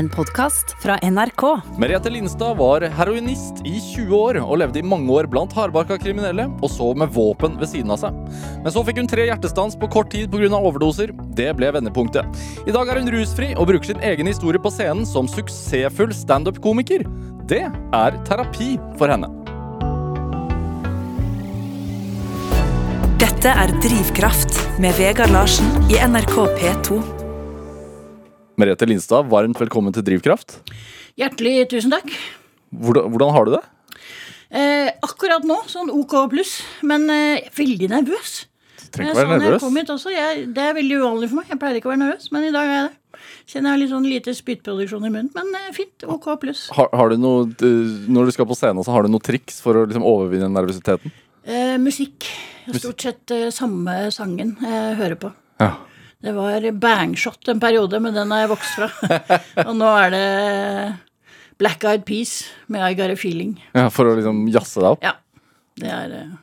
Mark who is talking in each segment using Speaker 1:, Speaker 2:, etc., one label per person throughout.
Speaker 1: en podkast fra NRK.
Speaker 2: Merete Lindstad var heroinist i 20 år og levde i mange år blant hardbarka kriminelle og så med våpen ved siden av seg. Men så fikk hun tre hjertestans på kort tid pga. overdoser. Det ble vendepunktet. I dag er hun rusfri og bruker sin egen historie på scenen som suksessfull standup-komiker. Det er terapi for henne.
Speaker 1: Dette er Drivkraft med Vegard Larsen i NRK P2.
Speaker 2: Merete Lindstad, varmt velkommen til Drivkraft.
Speaker 3: Hjertelig tusen takk.
Speaker 2: Hvordan, hvordan har du det?
Speaker 3: Eh, akkurat nå sånn OK pluss, men eh, veldig nervøs.
Speaker 2: Du trenger
Speaker 3: Jeg
Speaker 2: ikke
Speaker 3: å
Speaker 2: være nervøs.
Speaker 3: kom hit også, jeg, Det er veldig uvanlig for meg. Jeg pleier ikke å være nervøs, men i dag er jeg det. Kjenner jeg har litt sånn lite spyttproduksjon i munnen, men eh, fint. OK pluss.
Speaker 2: Har, har du noe, eh, når du skal på scenen, så har du noe triks for å liksom overvinne nervøsiteten?
Speaker 3: Eh, musikk. Stort sett eh, samme sangen jeg hører på.
Speaker 2: Ja.
Speaker 3: Det var bangshot en periode, men den har jeg vokst fra. Og nå er det Black Eyed Peas med I Got a Feeling.
Speaker 2: ja for å liksom jazze deg opp?
Speaker 3: Ja, det er eh,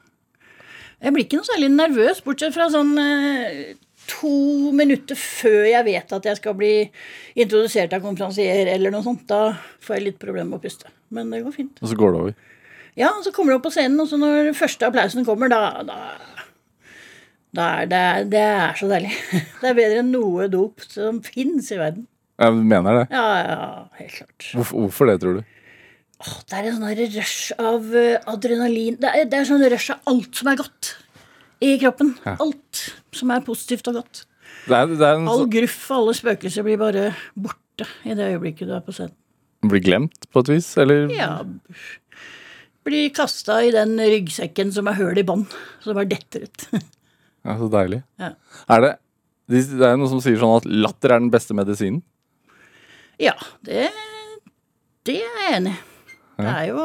Speaker 3: Jeg blir ikke noe særlig nervøs, bortsett fra sånn eh, to minutter før jeg vet at jeg skal bli introdusert av konferansier eller noe sånt. Da får jeg litt problemer med å puste. Men det går fint.
Speaker 2: Og så går det over.
Speaker 3: Ja, og så kommer du opp på scenen, og så når første applausen kommer, da, da da er det, det er så deilig. Det er bedre enn noe dop som fins i verden.
Speaker 2: Jeg mener det?
Speaker 3: Ja, ja, helt klart.
Speaker 2: Hvorfor, hvorfor det, tror du?
Speaker 3: Åh, det er en sånn rush av eh, adrenalin. Det er, det er sånn rush av alt som er godt i kroppen. Alt som er positivt og godt.
Speaker 2: Det er, det er en,
Speaker 3: All gruff og alle spøkelser blir bare borte i det øyeblikket du er på scenen.
Speaker 2: blir glemt, på et vis? Eller?
Speaker 3: Ja, blir kasta i den ryggsekken som er høl i bånn, det bare detter ut.
Speaker 2: Ja, så deilig.
Speaker 3: Ja.
Speaker 2: Er det Det er noe som sier sånn at latter er den beste medisinen.
Speaker 3: Ja, det, det er jeg enig i. Det er jo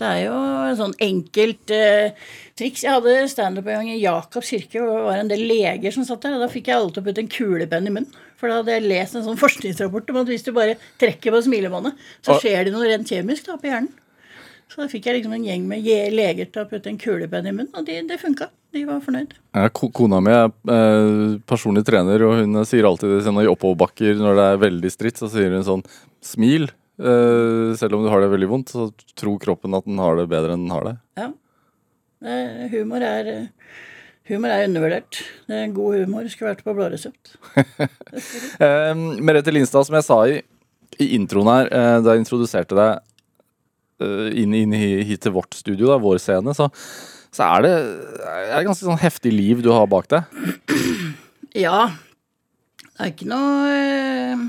Speaker 3: det er jo et sånn enkelt eh, triks. Jeg hadde standup en gang i Jakobs kirke, og det var en del leger som satt der. og Da fikk jeg alle til å putte en kulepenn i munnen. For da hadde jeg lest en sånn forskningsrapport om at hvis du bare trekker på smilebåndet, så skjer det noe rent kjemisk da på hjernen. Så da fikk jeg liksom en gjeng med leger til å putte en kulepenn i munnen, og de, det funka. De var fornøyd.
Speaker 2: Ja, kona mi er eh, personlig trener, og hun sier alltid det i oppoverbakker når det er veldig stritt, så sier hun sånn smil. eh, selv om du har det veldig vondt, så tror kroppen at den har det bedre enn den har det.
Speaker 3: Ja. Humor er Humor er undervurdert. Det er God humor skulle vært på blå resept.
Speaker 2: Merete Lindstad, som jeg sa i, i introen her, eh, da jeg introduserte deg inn, inn hit til vårt studio, da, vår scene, så, så er det er det ganske sånn heftig liv du har bak deg.
Speaker 3: Ja. Det er ikke noe eh,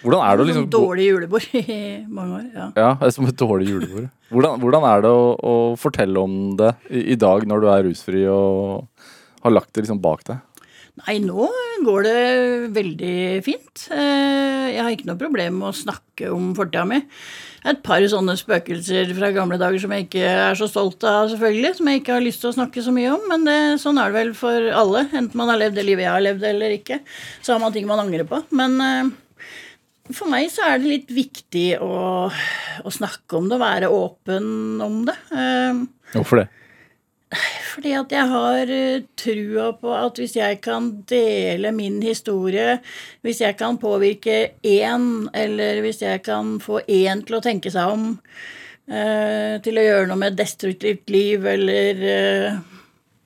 Speaker 2: Hvordan er det å liksom
Speaker 3: dårlig julebord i mange år. Ja.
Speaker 2: Ja, det er som et dårlig julebord. Hvordan, hvordan er det å, å fortelle om det i, i dag når du er rusfri og har lagt det liksom bak deg?
Speaker 3: Nei, nå går det veldig fint. Eh, Jeg har ikke noe problem med å snakke om fortida mi. Et par sånne spøkelser fra gamle dager som jeg ikke er så stolt av, selvfølgelig. Som jeg ikke har lyst til å snakke så mye om. Men det, sånn er det vel for alle. Enten man har levd det livet jeg har levd eller ikke. Så har man ting man angrer på. Men eh, for meg så er det litt viktig å, å snakke om det, være åpen om det. Eh,
Speaker 2: Hvorfor det?
Speaker 3: Fordi at jeg har eh, trua på at hvis jeg kan dele min historie, hvis jeg kan påvirke én, eller hvis jeg kan få én til å tenke seg om, eh, til å gjøre noe med destruktivt liv, eller eh,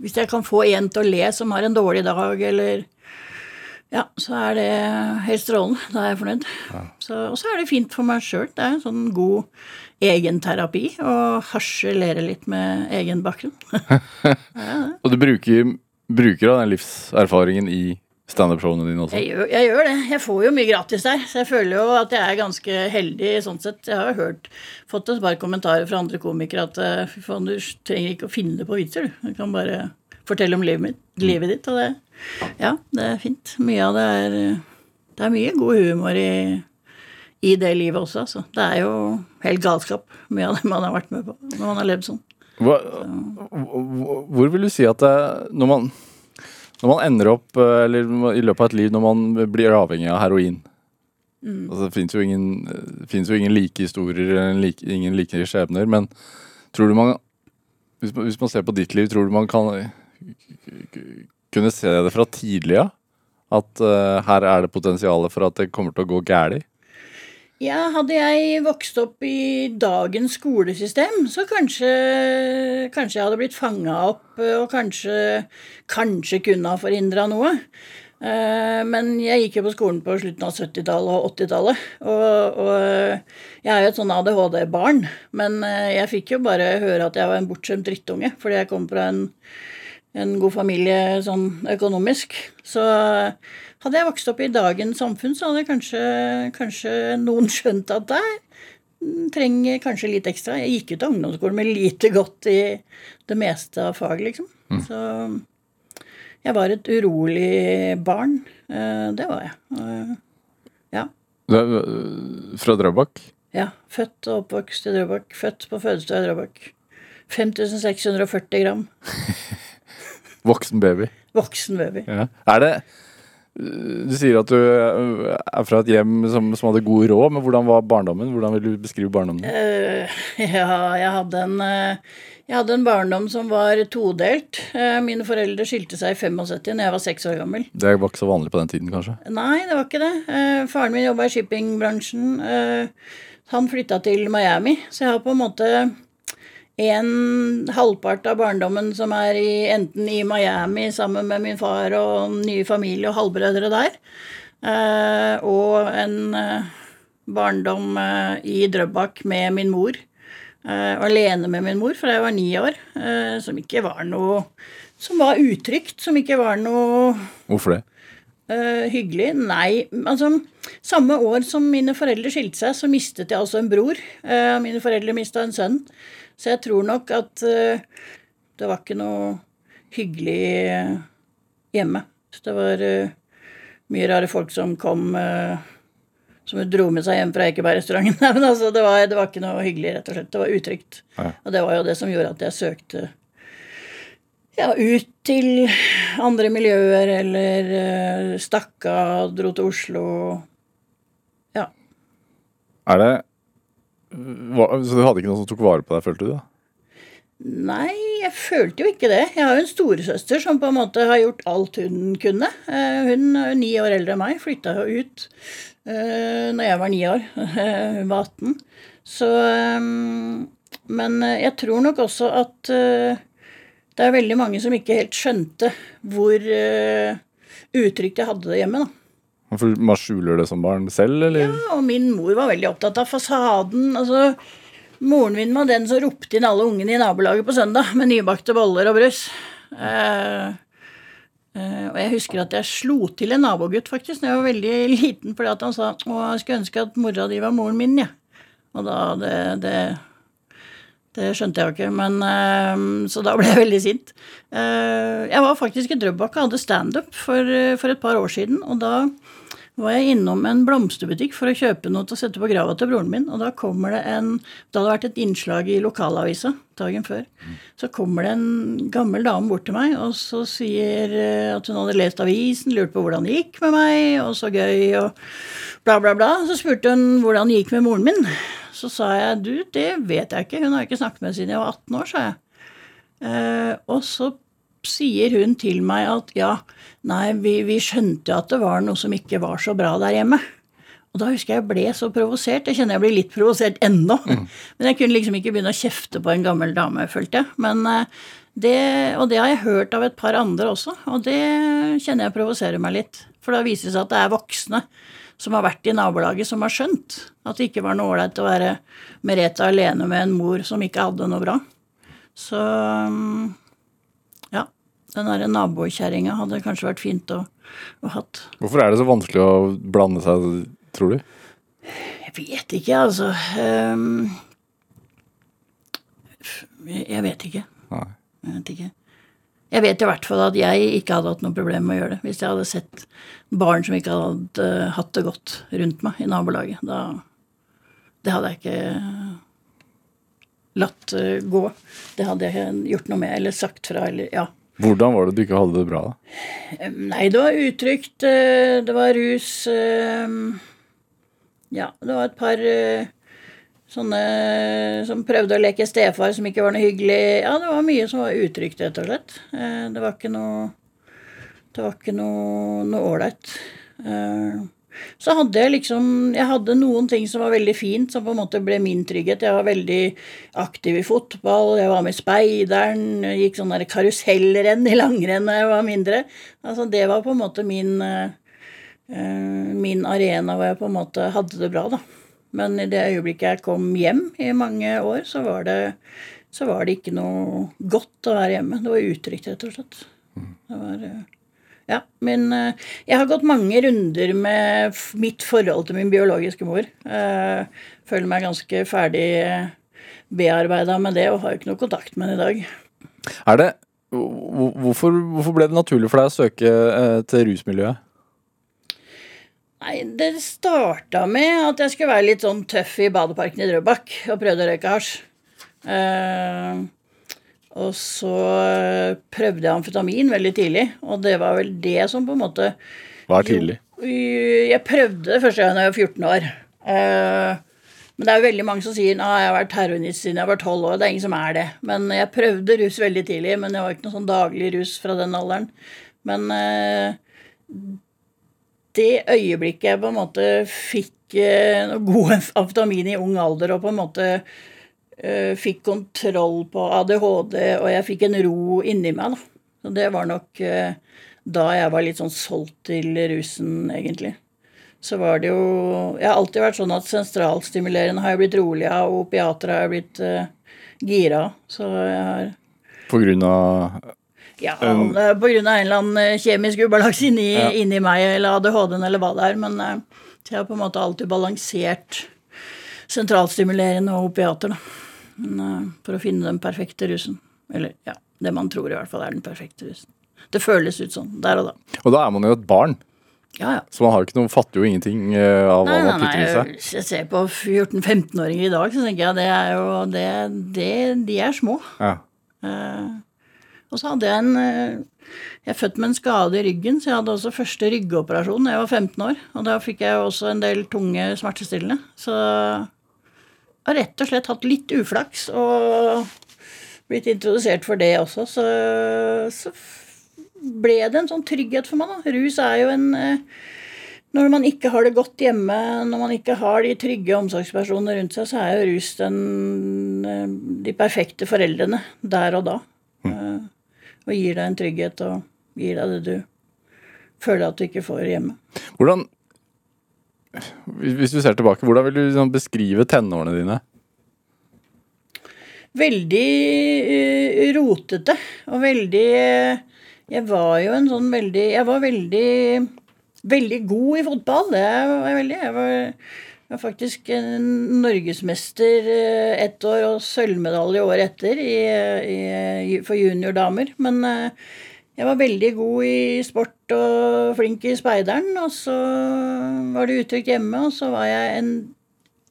Speaker 3: hvis jeg kan få en til å le som har en dårlig dag, eller ja, så er det helt strålende. Da er jeg fornøyd. Så, og så er det fint for meg sjøl. Det er en sånn god egenterapi å harselere litt med egen bakgrunn.
Speaker 2: Og du bruker, bruker av den livserfaringen i standup-showene dine også?
Speaker 3: Jeg gjør, jeg gjør det. Jeg får jo mye gratis der, så jeg føler jo at jeg er ganske heldig sånn sett. Jeg har jo hørt, fått et par kommentarer fra andre komikere at eh, fy faen, du trenger ikke å finne på vitser, du. Du kan bare fortelle om livet, mitt, livet ditt, og det Ja, det er fint. Mye av det er Det er mye god humor i, i det livet også, altså. Det er jo helt galskap, mye av det man har vært med på når man har levd sånn.
Speaker 2: Hva, hvor hvor vil du si at det, når man når man ender opp, eller i løpet av et liv, når man blir avhengig av heroin altså, Det fins jo jo ingen like historier, like, ingen like skjebner, men tror du man hvis, man hvis man ser på ditt liv, tror du man kan kunne se det fra tidlig av? At uh, her er det potensialet for at det kommer til å gå galt?
Speaker 3: Ja, hadde jeg vokst opp i dagens skolesystem, så kanskje, kanskje jeg hadde blitt fanga opp eh, og kanskje, kanskje kunne ha forhindra noe. Eh, men jeg gikk jo på skolen på slutten av 70-tallet og 80-tallet. Og, og, jeg er jo et sånn ADHD-barn, men jeg fikk jo bare høre at jeg var en bortskjemt drittunge fordi jeg kom fra en, en god familie sånn økonomisk. Så hadde jeg vokst opp i dagens samfunn, så hadde kanskje, kanskje noen skjønt at der trenger kanskje litt ekstra. Jeg gikk ut av ungdomsskolen med lite godt i det meste av faget, liksom. Mm. Så jeg var et urolig barn. Eh, det var jeg. Ja.
Speaker 2: Fra Drøbak?
Speaker 3: Ja. Født og oppvokst i Drøbak. Født på fødestua i Drøbak. 5640 gram.
Speaker 2: Voksen baby.
Speaker 3: Voksen baby.
Speaker 2: Ja. Er det du sier at du er fra et hjem som, som, hadde god råd, men hvordan var barndommen? Hvordan vil du beskrive barndommen?
Speaker 3: Uh, ja, jeg hadde, en, uh, jeg hadde en barndom som var todelt. Uh, mine foreldre skilte seg i 75 da jeg var seks år gammel.
Speaker 2: Det var ikke så vanlig på den tiden, kanskje?
Speaker 3: Nei, det var ikke det. faren min jobba i shippingbransjen. han flytta til Miami, så jeg har på en måte en halvpart av barndommen som er i, enten i Miami sammen med min far og nye familie og halvbrødre der, eh, og en eh, barndom eh, i Drøbak med min mor. Eh, alene med min mor fra jeg var ni år, eh, som ikke var noe Som var utrygt, som ikke var noe
Speaker 2: Hvorfor det?
Speaker 3: Uh, hyggelig? Nei. Altså, samme år som mine foreldre skilte seg, så mistet jeg altså en bror. Uh, mine foreldre mista en sønn. Så jeg tror nok at uh, det var ikke noe hyggelig hjemme. hjemme. Det var uh, mye rare folk som kom som dro med seg hjem fra Ekebergrestauranten. Men altså, det var, det var, ikke noe hyggelig, rett og slett. Det var utrygt. Ja. Og det var jo det som gjorde at jeg søkte ja, ut til andre miljøer, eller uh, stakk av, dro til Oslo. Ja.
Speaker 2: Er det så du hadde ikke noen som tok vare på deg, følte du? da?
Speaker 3: Nei, jeg følte jo ikke det. Jeg har jo en storesøster som på en måte har gjort alt hun kunne. Eh, hun er ni år eldre enn meg, flytta jo ut uh, når jeg var ni år. Hun var 18. Så um, Men jeg tror nok også at det er veldig mange som ikke helt skjønte hvor utrygt jeg hadde det hjemme. da.
Speaker 2: For man skjuler det som barn selv, eller?
Speaker 3: Ja, og min mor var veldig opptatt av fasaden. altså... Moren min var den som ropte inn alle ungene i nabolaget på søndag med nybakte boller og brus. Eh, uh, og jeg husker at jeg slo til en nabogutt faktisk da jeg var veldig liten, fordi at han sa å, jeg skulle ønske at mora di var moren min, ja. Og da det, det, det skjønte jeg jo ikke, men uh, Så da ble jeg veldig sint. jeg var faktisk i Drøbak og hadde standup for, for et par år siden, og da var jeg innom en blomsterbutikk for å kjøpe noe til å sette på grava til broren min, og da kommer det en Det hadde vært et innslag i lokalavisa dagen før. Så kommer det en gammel dame bort til meg og så sier eh, at hun hadde lest avisen, lurt på hvordan det gikk med meg, og så gøy, og bla, bla, bla. Så spurte hun hvordan det gikk med moren min. Så sa jeg du, det vet jeg ikke, hun har ikke snakket med siden jeg var 18 år, sa jeg. Eh, og så sier hun til meg at ja, nei, vi, vi skjønte at det var noe som ikke var så bra der hjemme. Og da husker jeg jeg ble så provosert. Jeg kjenner jeg blir litt provosert ennå. Mm. Men jeg kunne liksom ikke begynne å kjefte på en gammel dame, følte jeg. Men eh, det, og det har jeg hørt av et par andre også, og det kjenner jeg provoserer meg litt. For da viser det seg at det er voksne som har vært i nabolaget, som har skjønt at det ikke var noe ålreit å være Merete alene med en mor som ikke hadde noe bra. Så mm, den derre nabokjerringa hadde kanskje vært fint å, å hatt.
Speaker 2: Hvorfor er det så vanskelig å blande seg, tror du?
Speaker 3: Jeg vet ikke, altså. Um, jeg vet ikke. Nei. Jeg vet ikke. Jeg vet i hvert fall at jeg ikke hadde hatt noe problem med å gjøre det. Hvis jeg hadde sett barn som ikke hadde hatt det godt rundt meg i nabolaget. Da Det hadde jeg ikke latt eh, gå. Det hadde jeg gjort noe med, eller sagt fra, eller ja.
Speaker 2: Hvordan var det du ikke hadde det bra,
Speaker 3: da? Nei, det var utrygt. Eh, det var rus. Eh, ja, det var et par eh, sånne som prøvde å leke stefar, som ikke var noe hyggelig. Ja, det var mye som var utrygt, rett og slett. Det var ikke noe Det var ikke noe ålreit. Så hadde jeg liksom Jeg hadde noen ting som var veldig fint, som på en måte ble min trygghet. Jeg var veldig aktiv i fotball, jeg var med i Speideren, gikk sånn karusellrenn i langrenn da jeg var mindre. Altså det var på en måte min uh, min arena hvor jeg på en måte hadde det bra, da. Men i det øyeblikket jeg kom hjem i mange år, så var det, så var det ikke noe godt å være hjemme. Det var utrygt, rett og slett. Det var ja, men eh, jeg har gått mange runder med mitt forhold til min biologiske mor. Eh, føler meg ganske ferdig bearbeida med det og har ikke noe kontakt med henne i dag.
Speaker 2: Er det hvorfor, hvorfor, ble det naturlig for deg å søke eh, til rusmiljøet?
Speaker 3: Nei, Det starta med at jeg skulle være litt sånn tøff i badeparken i Drøbak og prøvde å røyke hasj. Uh, og så eh, prøvde jeg amfetamin veldig tidlig, og det var vel det som på en måte
Speaker 2: Hva er tidlig?
Speaker 3: Jo, jeg prøvde det første gang jeg var 14 år. Eh, men det er jo veldig mange som sier at jeg har vært heroinist siden jeg var 12 år. Det er ingen som er det. Men jeg prøvde rus veldig tidlig, men jeg var ikke noe sånn daglig rus fra den alderen. Men eh, det øyeblikket jeg på en måte fikk noe god amfetamin i ung alder og på en måte fikk kontroll på ADHD, og jeg fikk en ro inni meg, da. Så det var nok uh, da jeg var litt sånn solgt til rusen, egentlig. Så var det jo Jeg har alltid vært sånn at sentralstimulerende har jeg blitt rolig av, og opiater har jeg blitt uh, gira Så jeg har
Speaker 2: På grunn av
Speaker 3: ja, um, på grunn av en eller annen kjemisk ubalanse inni, ja. inni meg, eller ADHD-en, eller hva det er. Men jeg har på en måte alltid balansert sentralstimulerende og opiater, da. Eh, for å finne den perfekte rusen. Eller ja, det man tror i hvert fall er den perfekte rusen. Det føles ut sånn der og da.
Speaker 2: Og da er man jo et barn.
Speaker 3: Ja, ja.
Speaker 2: Så man har ikke noe, fatter jo ingenting uh, av hva man putter i seg.
Speaker 3: Hvis jeg ser på 14-15-åringer i dag, så tenker jeg det er jo det, det, De er små.
Speaker 2: Ja.
Speaker 3: Uh, og så hadde jeg en Jeg er født med en skade i ryggen, så jeg hadde også første ryggoperasjon da jeg var 15 år. Og da fikk jeg også en del tunge smertestillende. Så jeg har rett og slett hatt litt uflaks og blitt introdusert for det også, så, så ble det en sånn trygghet for meg, da. Rus er jo en eh, Når man ikke har det godt hjemme, når man ikke har de trygge omsorgspersonene rundt seg, så er jo rus den, eh, de perfekte foreldrene der og da. Mm. Og gir deg en trygghet og gir deg det du føler at du ikke får hjemme.
Speaker 2: Hvordan hvis du ser tilbake, hvordan vil du liksom beskrive tenårene dine?
Speaker 3: Veldig uh, rotete og veldig uh, Jeg var jo en sånn veldig Jeg var veldig veldig god i fotball. Det var jeg veldig. Jeg var, var faktisk norgesmester uh, ett år og sølvmedalje året etter i, i, for juniordamer. Men jeg var veldig god i sport og flink i speideren, og så var det utrygt hjemme, og så var jeg en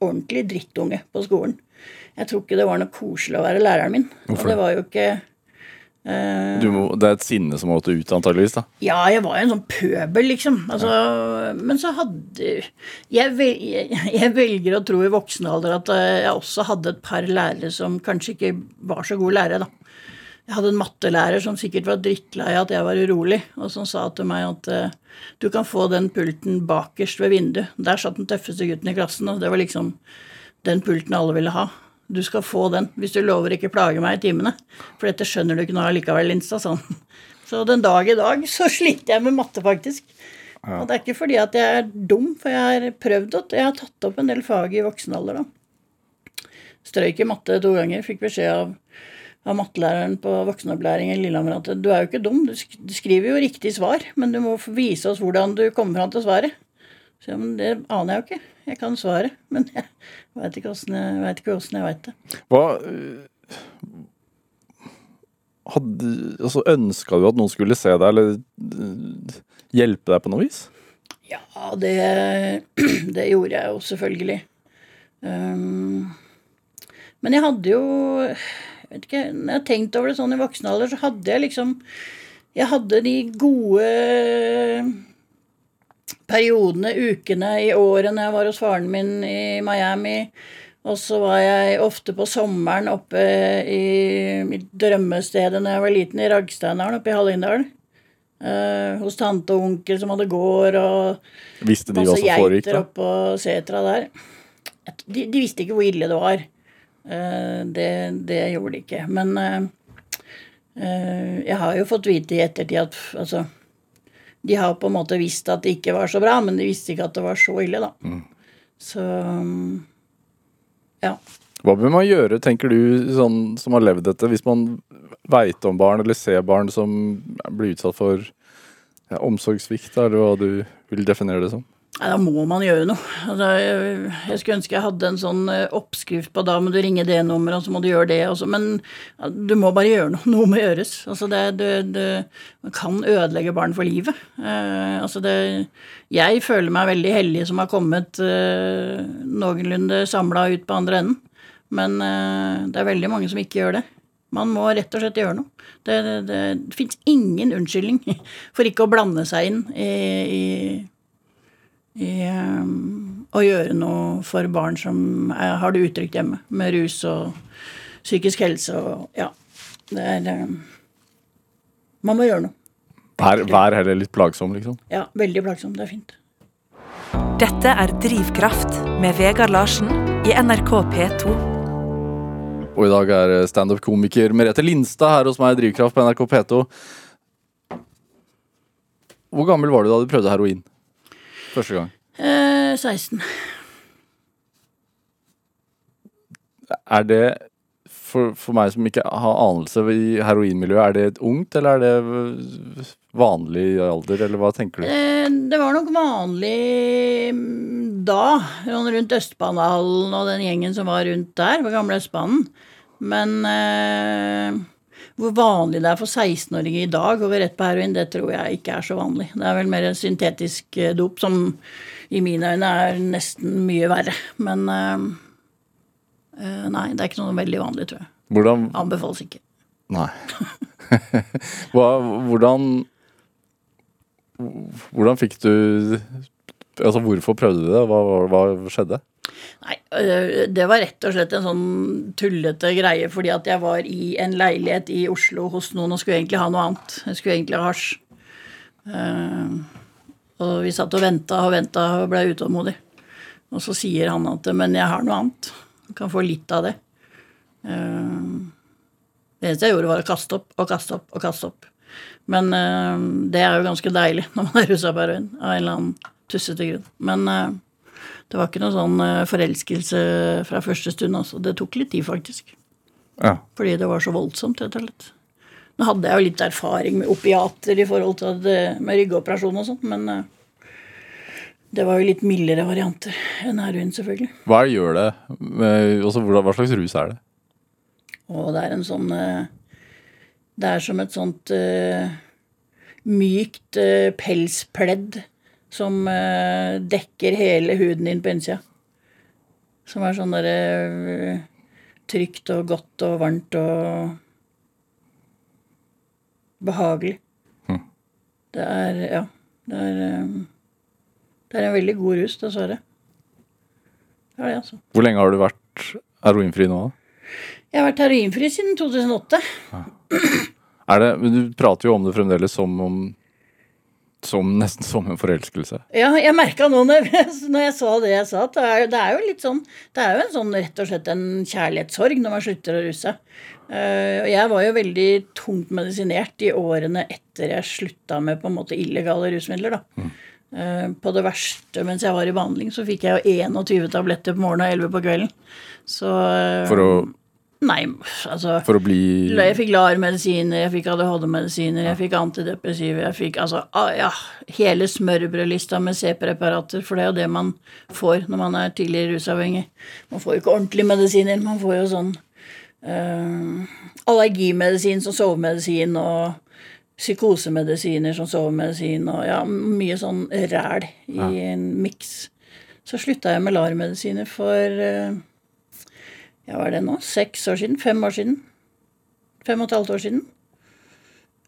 Speaker 3: ordentlig drittunge på skolen. Jeg tror ikke det var noe koselig å være læreren min.
Speaker 2: Hvorfor?
Speaker 3: Og det var jo ikke
Speaker 2: må, Det er et sinne som måtte ut, antageligvis? da?
Speaker 3: Ja, jeg var jo en sånn pøbel, liksom. Altså, ja. Men så hadde jeg, vel, jeg, jeg, velger å tro i voksen alder at eh, jeg også hadde et par lærere som kanskje ikke var så gode lærere, da. Jeg hadde en mattelærer som sikkert var drittlei at jeg var urolig, og som sa til meg at uh, du kan få den pulten bakerst ved vinduet. Der satt den tøffeste gutten i klassen, og det var liksom den pulten alle ville ha. Du skal få den hvis du lover ikke plage meg i timene, for dette skjønner du ikke nå allikevel, Linstad, sånn. Så den dag i dag så sliter jeg med matte, faktisk. Ja. Og det er ikke fordi at jeg er dum, for jeg har prøvd det. Jeg har tatt opp en del fag i voksen alder, da. Strøyk i matte to ganger. Fikk beskjed av av mattelæreren på voksenopplæring i Lillehammer at du er jo ikke dum, du skriver jo riktig svar, men du må vise oss hvordan du kommer fram til svaret. Så ja, men det aner jeg jo ikke. Jeg kan svaret, men jeg veit ikke åssen jeg, veit det.
Speaker 2: Hva øh, hadde, altså Ønska du at noen skulle se deg, eller øh, hjelpe deg på noe vis?
Speaker 3: Ja, det, det gjorde jeg jo selvfølgelig. Um, men jeg hadde jo vet ikke, Når jeg har tenkt over det sånn i voksen alder, så hadde jeg liksom Jeg hadde de gode periodene, ukene i året når jeg var hos faren min i Miami. Og så var jeg ofte på sommeren oppe i mitt drømmestedet når jeg var liten, i Ragsteinaren oppe i Hallingdal. eh, hos tante og onkel som hadde gård, og
Speaker 2: Visste de hva
Speaker 3: masse
Speaker 2: som foregikk?
Speaker 3: geiter
Speaker 2: da?
Speaker 3: oppå setra der. De, de visste ikke hvor ille det var. Eh, det, det gjorde de ikke. Men eh, eh, jeg har jo fått vite i ettertid at altså De har på en måte visst at det ikke var så bra, men de visste ikke at det var så ille, da.
Speaker 2: Mm.
Speaker 3: Så ja.
Speaker 2: Hva bør man gjøre, tenker du, sånn som har levd dette, hvis man veit om barn eller ser barn som blir utsatt for ja, omsorgssvikt, eller hva du vil definere det som?
Speaker 3: Nei, da må man gjøre noe. Altså, jeg, skulle ønske jeg hadde en sånn eh, oppskrift på da må du ringe det nummeret, og så må du gjøre det. Også. men du må bare gjøre noe. Noe må gjøres. Altså, det, det, det man kan ødelegge barn for livet. Eh, altså det, jeg føler meg veldig heldig som har kommet eh, noenlunde samla ut på andre enden. Men det er veldig mange som ikke gjør det. Man må rett og slett gjøre noe. Det, det, det fins ingen unnskyldning for ikke å blande seg inn i, i i um, å gjøre noe for barn som er, har det utrygt hjemme, med rus og psykisk helse og ja. Det er um, Man må gjøre noe.
Speaker 2: Vær, vær heller litt plagsom, liksom.
Speaker 3: Ja, veldig plagsom. Det er fint.
Speaker 1: Dette er Drivkraft med Vegard Larsen i NRK P2.
Speaker 2: Og i dag er standup-komiker Merete Lindstad her hos meg i Drivkraft på NRK P2. Hvor gammel var du da du prøvde heroin? Første gang.
Speaker 3: Eh, 16.
Speaker 2: Er det for, for meg som ikke har anelse i heroinmiljøet, er det et ungt, eller er det vanlig alder, eller hva tenker du?
Speaker 3: Eh, det var nok vanlig mm, da, sånn rundt Østbanehallen og den gjengen som var rundt der, på gamle Østbanen. Men eh, hvor vanlig det er for 16-åringer i dag å gå rett på heroin, det tror jeg ikke er så vanlig. Det er vel mer en syntetisk eh, dop, som i mine øyne er nesten mye verre. Men eh, eh, nei, det er ikke noe veldig vanlig, tror jeg.
Speaker 2: Hvordan
Speaker 3: Anbefales ikke.
Speaker 2: Nei. Hva, hvordan Hvordan fikk du Altså, hvorfor prøvde du det? Hva, hva, skjedde?
Speaker 3: Nei, det var rett og slett en sånn tullete greie fordi at jeg var i en leilighet i Oslo hos noen og skulle egentlig ha noe annet. Jeg skulle egentlig ha hasj. Eh, og vi satt og venta og venta og ble utålmodig. Og så sier han at 'men jeg har noe annet'. Du kan få litt av det. Eh, det eneste jeg gjorde, var å kaste opp og kaste opp og kaste opp. Men eh, det er jo ganske deilig når man er rusa på heroin av en eller annen tussete grunn. Men eh, det var ikke noe sånn eh, forelskelse fra første stund. Altså. Det tok litt tid, faktisk.
Speaker 2: Ja.
Speaker 3: Fordi det var så voldsomt, rett og slett. Nå hadde jeg jo litt erfaring med opiater i forhold til det, med ryggoperasjon og sånt, men eh, det var jo litt mildere varianter enn heroin, selvfølgelig.
Speaker 2: Hva det gjør det? Med, altså, hva slags rus er det?
Speaker 3: Og det er en sånn eh, Det er som et sånt eh, mykt eh, pelspledd som eh, dekker hele huden din på innsida. Som er sånn derre eh, trygt og godt og varmt og behagelig. Det er Ja. Det er, eh, det er en veldig god rus, dessverre. Det er det, altså.
Speaker 2: Hvor lenge har du vært heroinfri nå? da?
Speaker 3: Jeg har vært heroinfri siden 2008.
Speaker 2: Er det, men du prater jo om det fremdeles som om som Nesten som en forelskelse.
Speaker 3: Ja, jeg merka nå når, når jeg sa det jeg sa, at det er, det er jo litt sånn Det er jo en sånn rett og slett en kjærlighetssorg når man slutter å ruse. Og jeg var jo veldig tungt medisinert i årene etter jeg slutta med på en måte illegale rusmidler, da. Eh, på det verste mens jeg var i behandling, så fikk jeg jo 21 tabletter på morgenen og 11 på kvelden. Så eh,
Speaker 2: For å,
Speaker 3: Nei, altså
Speaker 2: for å bli
Speaker 3: jeg fikk LAR-medisiner, jeg fikk ADHD-medisiner, jeg fikk antidepressive, jeg fikk altså ah, ja, hele smørbrødlista med C-preparater, for det er jo det man får når man er tidligere rusavhengig. Man får jo ikke ordentlige medisiner, man får jo sånn eh, allergimedisin som sovemedisin og psykosemedisiner som sovemedisin og ja, mye sånn ræl i en miks. Så slutta jeg med LAR-medisiner for eh, ja, hva er det nå? Seks år siden? Fem år siden? Fem og et halvt år siden.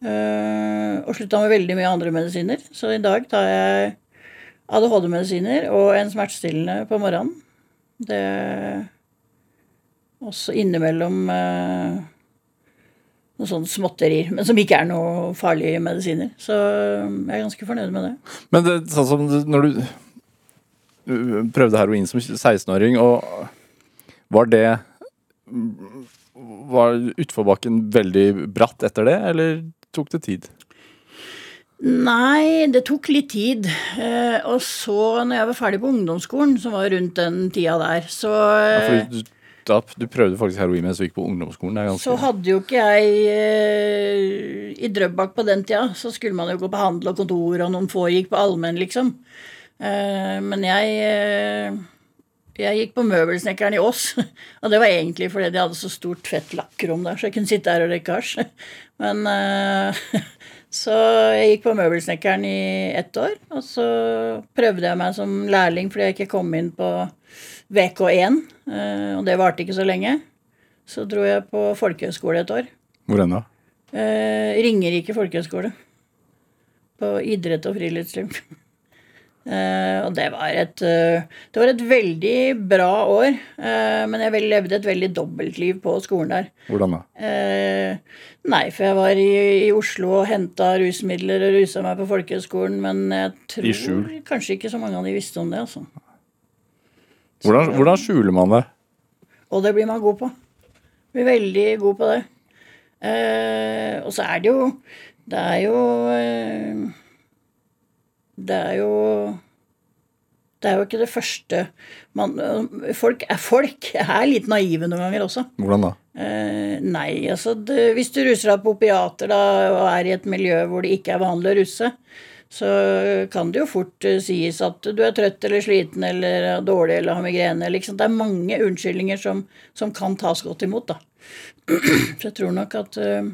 Speaker 3: Eh, og slutta med veldig mye andre medisiner. Så i dag tar jeg ADHD-medisiner og en smertestillende på morgenen. Det Også innimellom eh, noen sånne småtterier, men som ikke er noe farlige medisiner. Så jeg er ganske fornøyd med det.
Speaker 2: Men det, sånn som når du prøvde heroin som 16-åring, og var det Var utforbakken veldig bratt etter det, eller tok det tid?
Speaker 3: Nei, det tok litt tid. Eh, og så, når jeg var ferdig på ungdomsskolen, som var rundt den tida der, så
Speaker 2: Ja, fordi du, da, du prøvde faktisk heroin mens du gikk på ungdomsskolen. Ganske
Speaker 3: Så hadde jo ikke jeg eh, I Drøbak på den tida så skulle man jo gå på handel og kontor, og noen få gikk på allmenn, liksom. Eh, men jeg eh, jeg gikk på Møbelsnekkeren i Ås, og det var egentlig fordi de hadde så stort fett lakkrom der, så jeg kunne sitte der og røyke hasj. Men eh, Så jeg gikk på Møbelsnekkeren i ett år, og så prøvde jeg meg som lærling fordi jeg ikke kom inn på VK1, eh, og det varte ikke så lenge. Så dro jeg på folkehøyskole et år.
Speaker 2: Hvor enn da?
Speaker 3: Eh, Ringerike folkehøgskole. På idrett og friluftsliv. Eh, og det var et eh, Det var et veldig bra år, eh, men jeg levde et veldig dobbeltliv på skolen der.
Speaker 2: Hvordan da?
Speaker 3: Nei, for jeg var i, i Oslo og henta rusmidler og rusa meg på folkehøgskolen, men jeg tror kanskje ikke så mange av de visste om det, altså.
Speaker 2: Hvordan, hvordan skjuler man det?
Speaker 3: Og det blir man god på. Blir veldig god på det. Og så er det jo Det er jo Det er jo Det er jo ikke det første man Folk er folk. er litt naive noen ganger også.
Speaker 2: Hvordan da?
Speaker 3: Eh, nei, altså det, hvis du ruser deg på opiater da, og er i et miljø hvor det ikke er vanlig å russe, så kan det jo fort eh, sies at du er trøtt eller sliten eller er dårlig eller har migrene. Liksom. Det er mange unnskyldninger som, som kan tas godt imot, da. Så jeg tror nok at eh,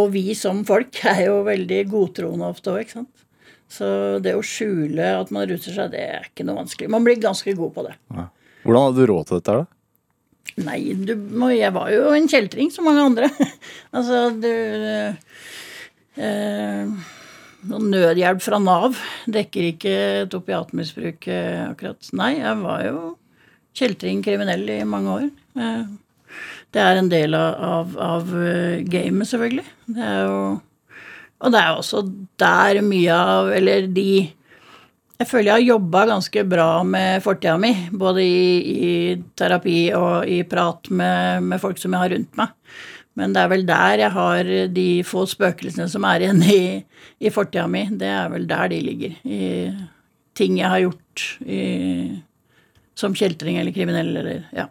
Speaker 3: Og vi som folk er jo veldig godtroende ofte òg, ikke sant. Så det å skjule at man ruser seg, det er ikke noe vanskelig. Man blir ganske god på det.
Speaker 2: Ja. Hvordan hadde du råd til dette? da?
Speaker 3: Nei, du, jeg var jo en kjeltring som mange andre. altså, du eh, nødhjelp fra Nav dekker ikke et opiatmisbruk, eh, akkurat. Nei, jeg var jo kjeltring kriminell i mange år. Eh, det er en del av, av, av eh, gamet, selvfølgelig. Det er jo Og det er jo også der mye av Eller de jeg føler jeg har jobba ganske bra med fortida mi, både i, i terapi og i prat med, med folk som jeg har rundt meg. Men det er vel der jeg har de få spøkelsene som er igjen i, i fortida mi. Det er vel der de ligger. I ting jeg har gjort i, som kjeltring eller kriminell eller ja.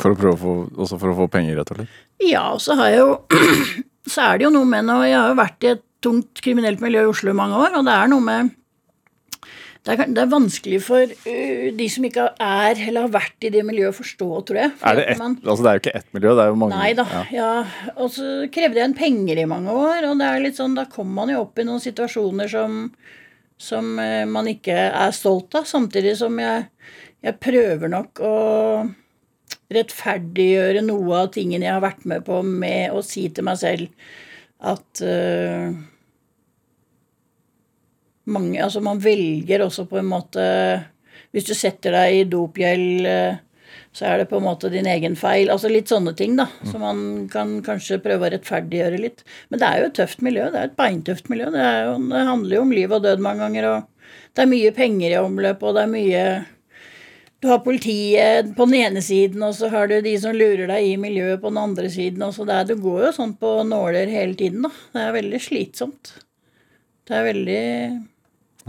Speaker 2: For å prøve å få, også for å få penger, rett og slett?
Speaker 3: Ja, og så har jeg jo Så er det jo noe med noe Jeg har jo vært i et tungt kriminelt miljø i Oslo i mange år, og det er noe med det er, det er vanskelig for uh, de som ikke er eller har vært i det miljøet, å forstå, tror jeg. For
Speaker 2: Er det, ett,
Speaker 3: man-
Speaker 2: altså det er jo ikke ett miljø, det er jo mange.
Speaker 3: Nei da.
Speaker 2: Ja.
Speaker 3: Ja. Og så krevde jeg en penger i mange år, og det er litt sånn, da kommer man jo opp i noen situasjoner som, som uh, man ikke er stolt av, samtidig som jeg, jeg prøver nok å rettferdiggjøre noe av tingene jeg har vært med på, med å si til meg selv at eh, mange, altså man velger også på en måte Hvis du setter deg i dopgjeld, eh, så er det på en måte din egen feil. Altså litt sånne ting, da. som man kan kanskje prøve å rettferdiggjøre litt. Men det er jo et tøft miljø. Det er et beintøft miljø. Det, jo, det handler jo om liv og død mange ganger, og det er mye penger i omløp, og det er mye du har politiet på den ene siden, og så har du de som lurer deg i miljøet på den andre siden. Og så det er, du går jo sånn på nåler hele tiden, da. Det er veldig slitsomt. Det er veldig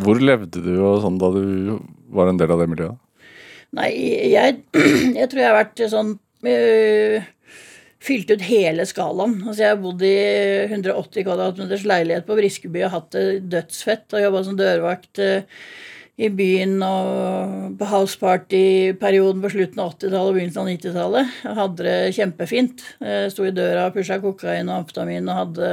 Speaker 2: Hvor levde du sånn da du var en del av det miljøet?
Speaker 3: Nei, jeg, jeg tror jeg har vært sånn øh, Fylt ut hele skalaen. Altså, jeg har bodd i 180 kvadratmeters leilighet på Briskeby og hatt det dødsfett. Og jobba som dørvakt øh, i byen og på houseparty-perioden på slutten av 80-tallet og begynnelsen av 90-tallet. Jeg hadde det kjempefint. Sto i døra og pusha kokain og amfetamin og hadde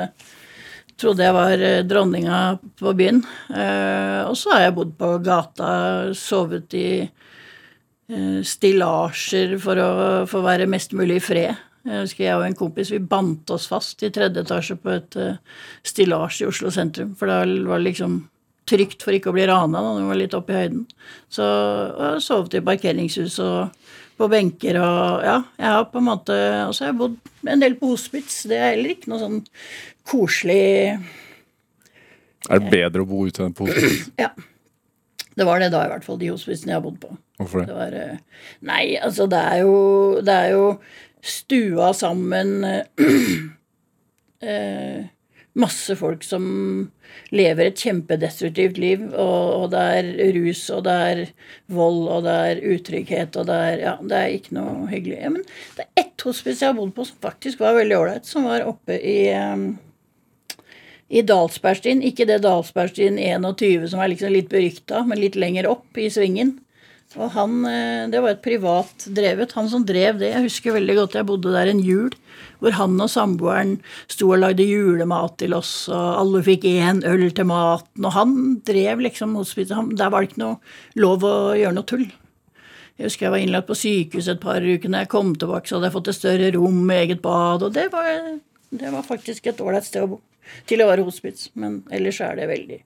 Speaker 3: trodde jeg var eh, dronninga på byen. Eh, og så har jeg bodd på gata, sovet i eh, stillasjer for å få være mest mulig i fred. Jeg husker jeg og en kompis vi bandt oss fast i tredje etasje på et stillas i Oslo sentrum. For da var det liksom trygt for ikke å bli rana da du var litt oppe i høyden. Så jeg sovet i parkeringshus og på benker og Ja, jeg har på en måte Og så har jeg bodd en del på hospits. Det er heller ikke noe sånn koselig
Speaker 2: Er det bedre å bo ute enn på hospits?
Speaker 3: Ja. Det var det da, i hvert fall, de hospitsene jeg har bodd på.
Speaker 2: Hvorfor
Speaker 3: Det
Speaker 2: det?
Speaker 3: var eh, Nei, altså, det er jo Det er jo stua sammen eh, Masse folk som lever et kjempedestruktivt liv, og, og det er rus, og det er vold, og det er utrygghet, og det er Ja, det er ikke noe hyggelig. Ja, men det er ett hospice jeg har bodd på som faktisk var veldig ålreit, som var oppe i um, i Dalsbergstien, ikke det Dalsbergstien 21 som er liksom litt berykta, men litt lenger opp i svingen. Og han, eh, Det var et privat drevet. Han som drev det Jeg husker veldig godt jeg bodde der en jul, hvor han og samboeren sto og lagde julemat til oss, og alle fikk én øl til maten, og han drev liksom hospitset. Der var det ikke noe lov å gjøre noe tull. Jeg husker jeg var innlagt på sykehus et par uker. Når jeg kom tilbake, så hadde jeg fått et større rom med eget bad, og det var, det var faktisk et ålreit sted å bo. Til å være hospits. Men ellers er det veldig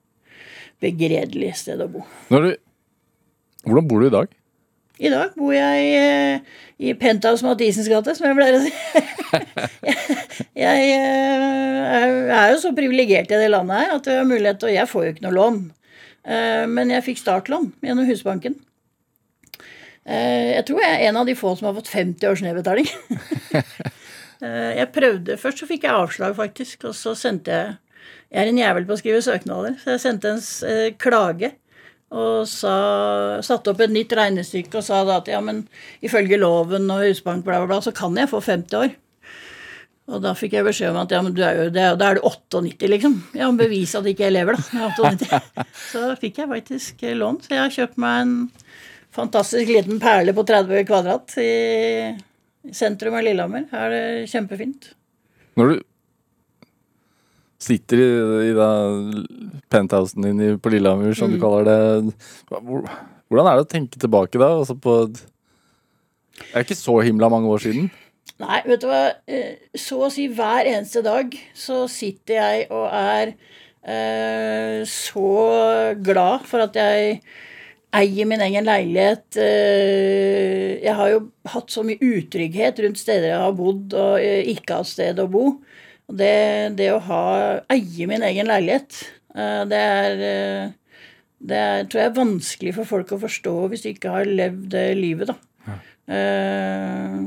Speaker 3: begredelig sted å bo.
Speaker 2: Når du, hvordan bor du i dag?
Speaker 3: I dag bor jeg eh, i Penthouse Mathisens gate, som jeg pleier å si. jeg eh, er, jo så privilegert i det landet her at jeg har mulighet til jeg får jo ikke noe lån. Eh, Men jeg fikk startlån gjennom Husbanken. Jeg tror jeg er en av de få som har fått 50 års nedbetaling. Jeg prøvde Først så fikk jeg avslag, faktisk, og så sendte jeg Jeg er en jævel på å skrive søknader, så jeg sendte en klage og sa, satte opp et nytt regnestykke og sa da at ja, men ifølge loven og Husbank bla, bla, bla, så kan jeg få 50 år. Og da fikk jeg beskjed om at ja, men er jo, da er du 98, liksom. Ja, men bevis at ikke jeg lever, da. Jeg 98. Så fikk jeg faktisk lån. Så jeg har kjøpt meg en fantastisk liten perle på 30 kvadrat i sentrum av Lillehammer. Her er det kjempefint.
Speaker 2: Når du sitter i, i penthousen din på Lillehammer, som du kaller det, hvordan er det å tenke tilbake da? Altså på Det er ikke så himla mange år siden.
Speaker 3: Nei, vet du hva. Eh, Så å si hver eneste dag så sitter jeg og er eh, så glad for at jeg eier min egen leilighet. Eh, Jeg har jo hatt så mye utrygghet rundt steder jeg har bodd og eh, ikke hatt sted å bo. Og det, det å ha, eie min egen leilighet, eh, det er eh, det er, tror jeg er vanskelig for folk å forstå hvis de ikke har levd det livet, da. Eh,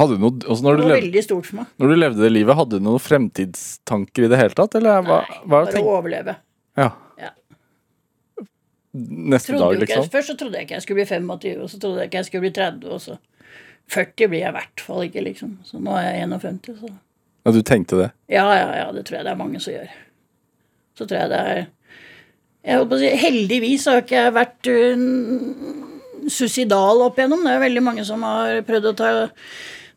Speaker 2: Hadde du noe, altså når,
Speaker 3: det
Speaker 2: du
Speaker 3: var
Speaker 2: levde,
Speaker 3: veldig stort for meg.
Speaker 2: når du levde det livet, hadde du noen fremtidstanker i det hele tatt? Eller hva,
Speaker 3: Nei,
Speaker 2: hva
Speaker 3: bare å overleve.
Speaker 2: ja.
Speaker 3: Ja.
Speaker 2: Neste dag, liksom? Jeg?
Speaker 3: Først så trodde jeg ikke jeg skulle bli 25, og så trodde jeg ikke jeg skulle bli 30, og så 40 blir jeg i hvert fall ikke, liksom. Så nå er jeg 51, så
Speaker 2: Ja, du tenkte det?
Speaker 3: Ja, ja, ja, det tror jeg det er mange som gjør. Så tror jeg det er jeg håper å si, Heldigvis har ikke jeg vært uh, suicidal opp igjennom. Det er veldig mange som har prøvd å ta,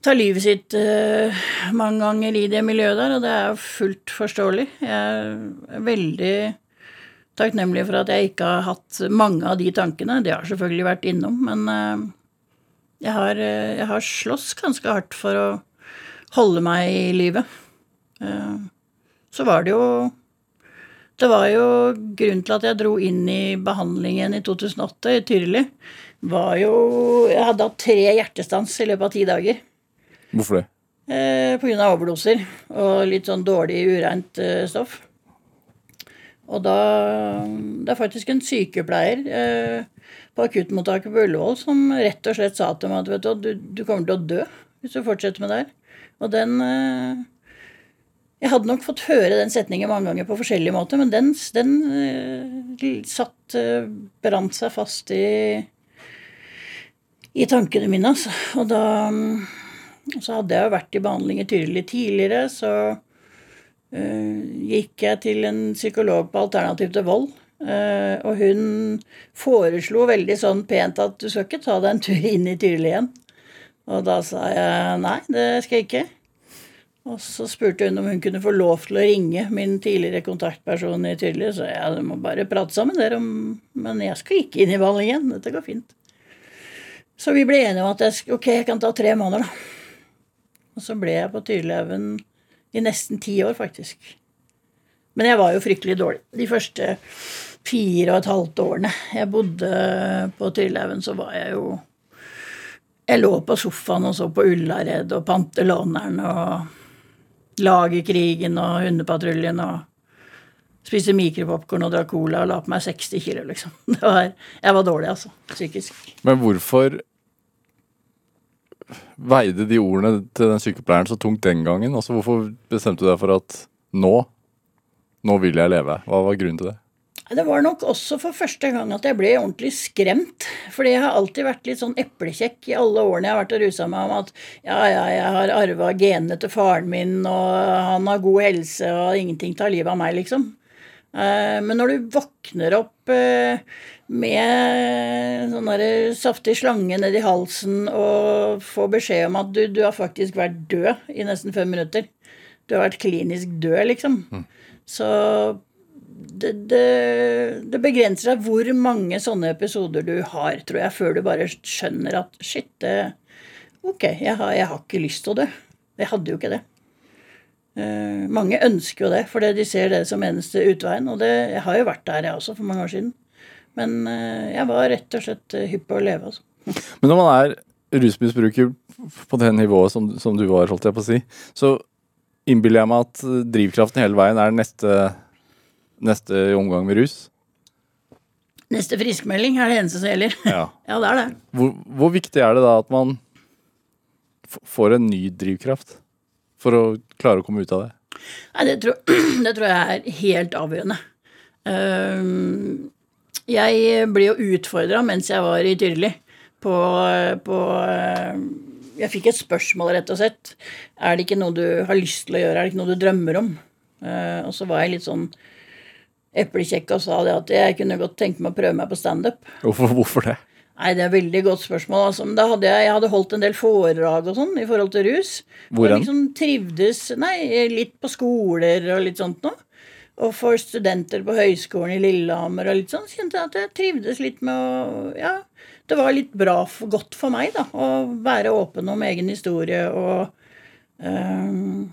Speaker 3: ta livet sitt uh, mange ganger i det miljøet der, og det er fullt forståelig. Jeg er veldig takknemlig for at jeg ikke har hatt mange av de tankene. Det har selvfølgelig vært innom, men uh, jeg, har, jeg har slåss ganske hardt for å holde meg i livet. Uh, så var det jo det var jo grunnen til at jeg dro inn i behandlingen i 2008 i Tyrili. Var jo Jeg hadde hatt tre hjertestans i løpet av ti dager.
Speaker 2: Hvorfor det?
Speaker 3: Eh, på grunn av overdoser og litt sånn dårlig ureint eh, stoff. Og da Det er faktisk en sykepleier eh, på akuttmottaket på Ullevål som rett og slett sa til meg at du, du kommer til å dø hvis du fortsetter med det her. Og den eh, Jeg hadde nok fått høre den setningen mange ganger på forskjellige måter, men den, den eh, satt eh, Brant seg fast i i tankene mine, altså. Og da så hadde jeg jo vært i behandling Tyrili tidligere, så uh, gikk jeg til en psykolog på Alternativ til vold. Uh, og hun foreslo veldig sånn pent at du skal ikke ta deg en tur inn i Tyrili igjen. Og da sa jeg nei, det skal jeg ikke. Og så spurte hun om hun kunne få lov til å ringe min tidligere kontaktperson i Tyrili. Så jeg ja, du må bare prate sammen dere om Men jeg skal ikke inn i ballen igjen. Dette går fint. Så vi ble enige om at jeg, ok, jeg kan ta tre måneder, da. Og så ble jeg på Tyrilhaugen i nesten ti år, faktisk. Men jeg var jo fryktelig dårlig. De første fire og et halvt årene jeg bodde på Tyrillhaugen, så var jeg jo Jeg lå på sofaen og så på Ullared og Pantelåneren og Lagerkrigen og Hundepatruljen og spiste mikropopkorn og drakk cola og la på meg 60 kilo, liksom. Var, jeg var dårlig, altså. Psykisk.
Speaker 2: Men hvorfor veide de ordene til den sykepleieren så tungt den gangen? Altså Hvorfor bestemte du deg for at nå, nå vil jeg leve? Hva var grunnen til det?
Speaker 3: Det var nok også for første gang at jeg ble ordentlig skremt. Fordi jeg har alltid vært litt sånn eplekjekk i alle årene jeg har vært og rusa meg om at ja, ja, jeg har arva genene til faren min, og han har god helse, og ingenting tar livet av meg, liksom. Eh, men når du våkner opp eh, med sånn der saftig slange nedi halsen og får beskjed om at du, du, har faktisk vært død i nesten fem minutter Du har vært klinisk død, liksom. Mm. Så det, det, det, begrenser deg hvor mange sånne episoder du har, tror jeg, før du bare skjønner at shit, det, ok, jeg har, jeg har ikke lyst til å dø. Jeg hadde jo ikke det. Uh, mange ønsker jo det, fordi de ser det som eneste utveien. Og jeg har jo vært der, jeg også, for mange år siden. Men uh, jeg var rett og slett uh, hypp på å leve, altså.
Speaker 2: Men når man er rusmisbruker på det nivået som, som du var, holdt jeg på å si, så innbiller jeg meg at drivkraften hele veien er neste neste omgang med rus?
Speaker 3: Neste friskmelding er det eneste som gjelder.
Speaker 2: Ja,
Speaker 3: ja det er det.
Speaker 2: Hvor, hvor, viktig er det da at man får en ny drivkraft for å klare å komme ut av det?
Speaker 3: Nei, det tror, det tror jeg er helt avgjørende. Ehm, jeg ble jo utfordra mens jeg var i Tyrli på, på eh, Jeg fikk et spørsmål, rett og slett. Er det ikke noe du har lyst til å gjøre? Er det ikke noe du drømmer om? Eh, og så var jeg litt sånn eplekjekk og sa det at jeg kunne godt tenke meg å prøve meg på standup.
Speaker 2: Hvorfor, hvorfor det?
Speaker 3: Nei, Det er et veldig godt spørsmål. Altså. Men da hadde jeg, jeg hadde holdt en del foredrag og sånn i forhold til rus.
Speaker 2: Hvor
Speaker 3: Og liksom trivdes Nei, litt på skoler og litt sånt noe. Og for studenter på høyskolen i Lillehammer og litt sånn, kjente jeg at jeg trivdes litt med å Ja, det var litt bra, godt for meg, da, å være åpen om egen historie og um,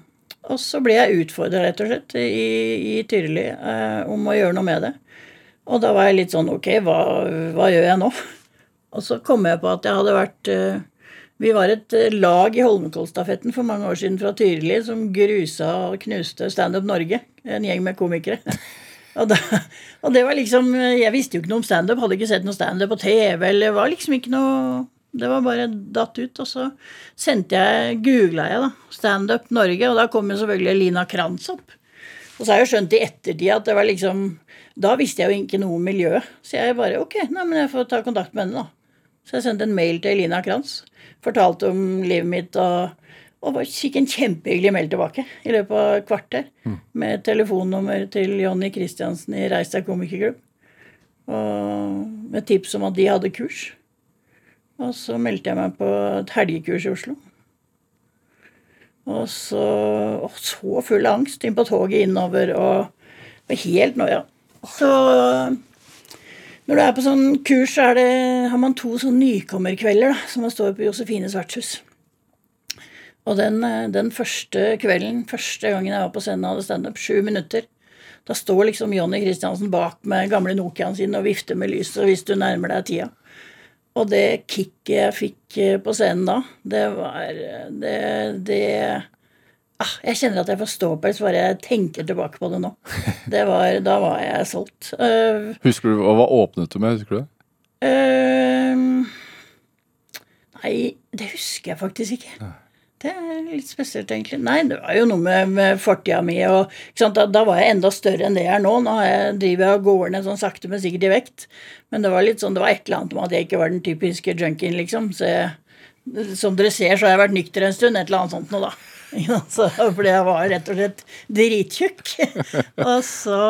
Speaker 3: og så ble jeg utfordra, rett og slett, i, i Tyrili eh, om å gjøre noe med det. Og da var jeg litt sånn Ok, hva, hva, gjør jeg nå? Og så kom jeg på at jeg hadde vært eh, Vi var et eh, lag i Holmenkollstafetten for mange år siden fra Tyrili som grusa og knuste Standup Norge. En gjeng med komikere. Og, da, og, det var liksom Jeg visste jo ikke noe om standup, hadde ikke sett noe standup på TV. eller var liksom ikke noe det var bare datt ut. Og så sendte jeg, googla jeg, da, Standup Norge, og da kom jo selvfølgelig Lina Kranz opp. Og så har jeg jo skjønt i ettertid at det var liksom Da visste jeg jo ikke noe om miljøet. Så jeg bare ok, nei, men jeg får ta kontakt med henne, da. Så jeg sendte en mail til Lina Kranz. Fortalte om livet mitt og, og fikk en kjempehyggelig mail tilbake i løpet av et kvarter. Mm. Med telefonnummer til Jonny Christiansen i Reis deg komikerklubb. Og med tips om at de hadde kurs. Og så meldte jeg meg på et helgekurs i Oslo. Og så og så full angst inn på toget innover og, helt noia. Så når du er på sånn kurs, så det, har man to sånn nykommerkvelder da, som man står på Josefines vertshus. Og den, den, første kvelden, første gangen jeg var på scenen og hadde standup, sju minutter, da står liksom Jonny Christiansen bak med gamle Nokiaen sin og vifter med lyset hvis du nærmer deg tida. Og det kicket jeg fikk eh, på scenen da, det var Det, det ah, Jeg kjenner at jeg får ståpels bare jeg tenker tilbake på det nå. Det var, da var jeg solgt. Uh,
Speaker 2: husker du, Hva åpnet du med? Husker du det?
Speaker 3: Uh, nei, det husker jeg faktisk ikke. Ja. Det er litt spesielt, egentlig. Nei, det var jo noe med, med fortida mi. og da, da, var jeg enda større enn det jeg er nå. Nå jeg, driver jeg og går ned sånn sakte, men sikkert i vekt. Men det var litt sånn, det var et eller annet med at jeg ikke var den typiske junkien, liksom. Så jeg, som dere ser, så har jeg vært nykter en stund. Et eller annet sånt noe, da. Så, fordi jeg var rett og slett drittjukk. og så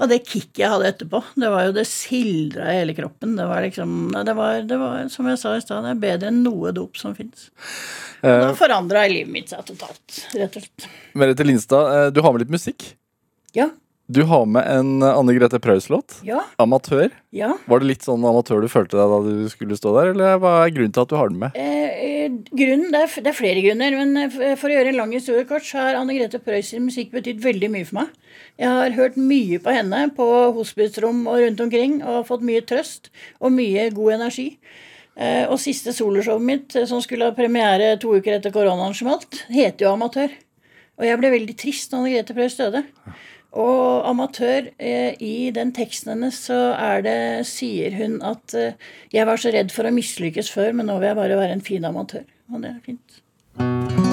Speaker 3: og det kicket jeg hadde etterpå, det var jo det sildra i hele kroppen. Det var liksom det var, det var, som jeg sa i stad, det er bedre enn noe dop som fins. Da eh, forandra livet mitt seg totalt, rett og slett.
Speaker 2: Merete Lindstad, eh, du har med litt musikk?
Speaker 3: Ja.
Speaker 2: Du har med en Anne Grete Preus-låt.
Speaker 3: Ja,
Speaker 2: 'Amatør'.
Speaker 3: ja.
Speaker 2: Var det litt sånn amatør du følte deg da du skulle stå der, eller hva er grunnen til at du har den med?
Speaker 3: Eh, eh, grunnen, det, er, det er flere grunner, men eh, for å gjøre en lang historie kort, så har Anne Grete Preus musikk betydd veldig mye for meg. Jeg har hørt mye på henne på hospitsrom og rundt omkring, og fått mye trøst og mye god energi. Eh, og siste soloshowet mitt, eh, som skulle ha premiere to uker etter koronaen smalt, heter jo Amatør. Og jeg ble veldig trist når Grete Preus døde. Og amatør, eh, i den teksten hennes så er det, sier hun at jeg var så redd for å mislykkes før, men nå vil jeg bare være en fin amatør. Og det er fint.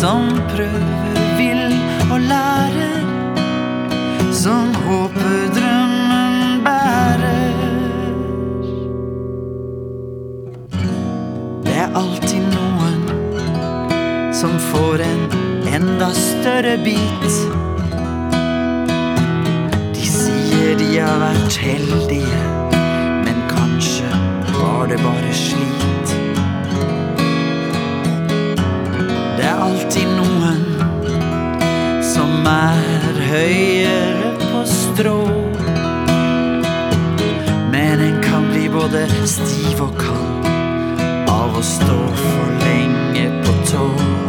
Speaker 4: Som prøver, vil og lærer. Som håper drømmen bærer. Det er alltid noen som får en enda større bit. De sier de har vært heldige, men kanskje var det bare slit. Det er alltid noen som er høyere på strå. Men en kan bli både stiv og kald av å stå for lenge på tå.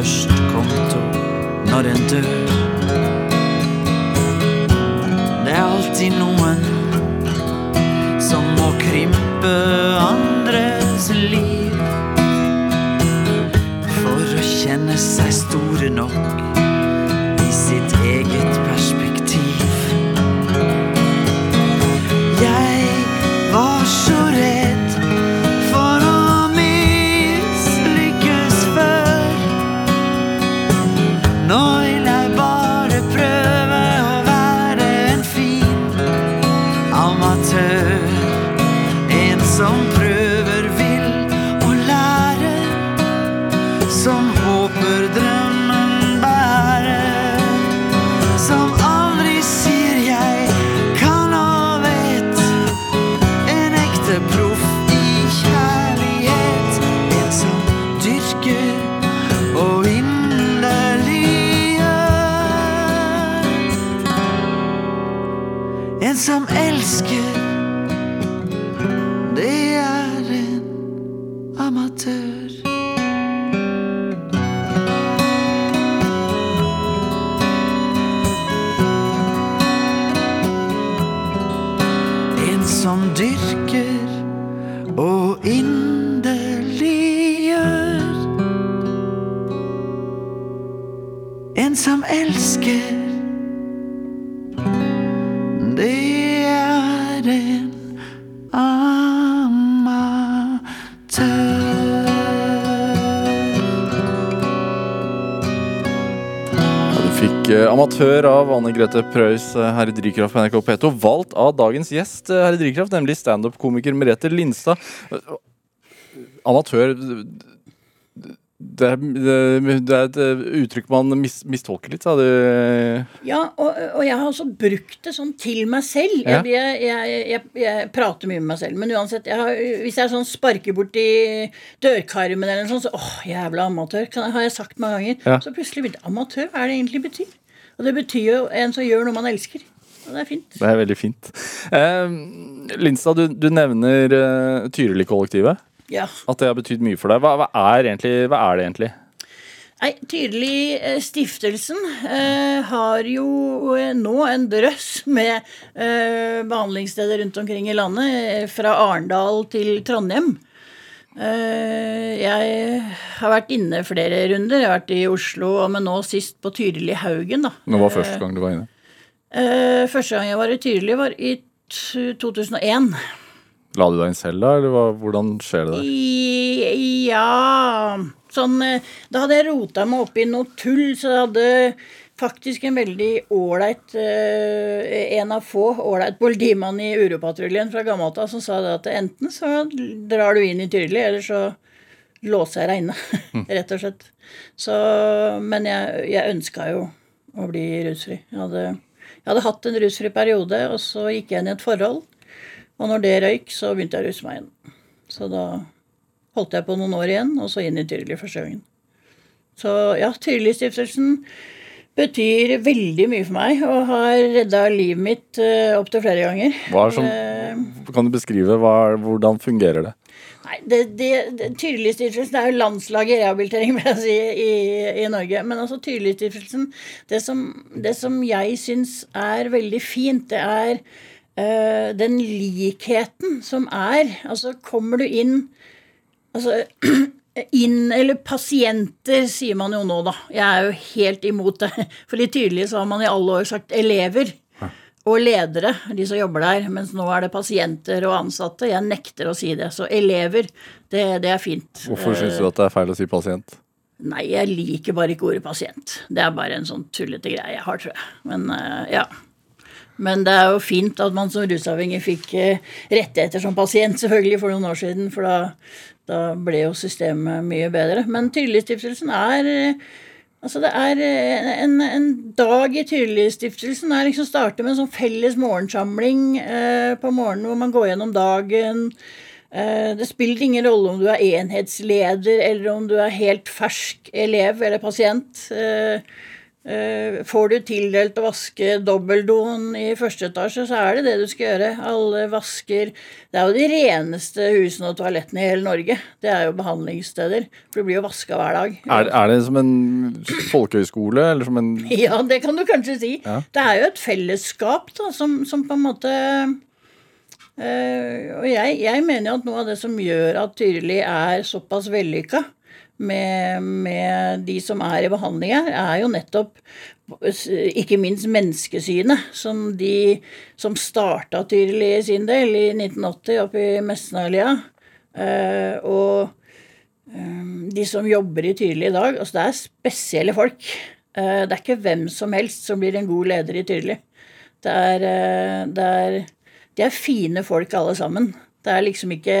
Speaker 4: Er størst konto når en dør.
Speaker 2: Av Anne Grete Preus eh, her i Drivkraft på NRK P2, valgt av dagens gjest eh, her i Drivkraft, nemlig standup-komiker Merete Lindstad. Eh, Amatør det, er- det, er et uttrykk man mis, mistolker litt, sa du.
Speaker 3: Ja, og, og jeg har også brukt det sånn til meg selv.
Speaker 2: Ja.
Speaker 3: Jeg, jeg, jeg, jeg, prater mye med meg selv. Men uansett, har, hvis jeg sånn sparker borti dørkarmen eller noe sånt, så åh, jævla amatør, kan, har jeg sagt mange ganger.
Speaker 2: Ja.
Speaker 3: Så plutselig begynte amatør, hva er det egentlig betyr? Og det betyr jo en som gjør noe man elsker. Og det er fint.
Speaker 2: Det er veldig fint. Eh, Lindstad, du, du nevner uh, Tyrili-kollektivet.
Speaker 3: Ja.
Speaker 2: At det har betydd mye for deg. Hva, hva, er, egentlig, hva er det egentlig?
Speaker 3: Nei, eh, Stiftelsen eh, har jo eh, nå en drøss med eh, behandlingssteder rundt omkring i landet, fra Arendal til Trondheim. Eh, jeg har vært inne flere runder. Jeg har vært i Oslo, men nå sist på Tyrili Haugen. da.
Speaker 2: Nå var første gang du var inne.
Speaker 3: Eh, første gang jeg var i Tyrili, var i 2001.
Speaker 2: La du deg inn selv da, eller hvordan skjer det der?
Speaker 3: I, ja Sånn eh, Da hadde jeg rota meg opp i noe tull, så jeg hadde faktisk en veldig ålreit eh, En av få ålreit politimann i Uropatruljen fra gammelt av som sa det at enten så drar du inn i Tyrili, eller så låser jeg deg inne. Rett og slett. Så Men jeg, jeg ønska jo å bli rusfri. Jeg hadde, jeg hadde hatt en rusfri periode, og så gikk jeg inn i et forhold. Og når det røyk, så begynte jeg å ruse meg igjen. Så da holdt jeg på noen år igjen, og så inn i Tyrili første gangen. Så ja, Tyrili-stiftelsen betyr veldig mye for meg, og har redda livet mitt uh, opptil flere ganger.
Speaker 2: Er som,
Speaker 3: uh,
Speaker 2: kan du beskrive hva, hvordan fungerer det?
Speaker 3: Nei, det, det, det Tyrili-stiftelsen er jo landslaget i rehabilitering vil jeg si, i, i Norge. Men altså Tyrili-stiftelsen det, som- det som jeg syns er veldig fint, det er uh, den likheten som er. Altså kommer du inn Altså inn, eller pasienter, sier man jo nå, da. Jeg er jo helt imot det. For litt tydelig så har man i alle år sagt elever. Og ledere, de som jobber der. Mens nå er det pasienter og ansatte. Jeg nekter å si det. Så elever, det, det er fint.
Speaker 2: Hvorfor syns du at det er feil å si pasient?
Speaker 3: Nei, jeg liker bare ikke ordet pasient. Det er bare en sånn tullete greie jeg har, tror jeg. Men eh, ja. Men det er jo fint at man som rusavhengig fikk eh, rettigheter som pasient, selvfølgelig, for noen år siden. For da, da ble jo systemet mye bedre. Men Tydelighetsstiftelsen er eh, Altså det er eh, en, en dag i Tydelighetsstiftelsen er liksom starter med en sånn felles morgensamling eh, på morgenen hvor man går gjennom dagen. Det spiller ingen rolle om du er enhetsleder eller om du er helt fersk elev eller pasient. Får du tildelt å vaske dobbeltdoen i første etasje, så er det det du skal gjøre. Alle vasker Det er jo de reneste husene og toalettene i hele Norge. Det er jo behandlingssteder. For du blir jo vaska hver dag.
Speaker 2: Er, er det som en folkehøyskole, eller som en
Speaker 3: Ja, det kan du kanskje si.
Speaker 2: Ja.
Speaker 3: Det er jo et fellesskap da, som, som på en måte øh, Og jeg, jeg mener jo at noe av det som gjør at Tyrili er såpass vellykka med, med de som er i behandling her, er jo nettopp ikke minst menneskesynet, som de som starta Tyrili i sin del i 1980 oppe i Mesnalia. Eh, og eh, de som jobber i Tyrili i dag, altså det er spesielle folk. Eh, det er ikke hvem som helst som blir en god leder i Tyrili. Det er, det er De er fine folk alle sammen. Det er liksom ikke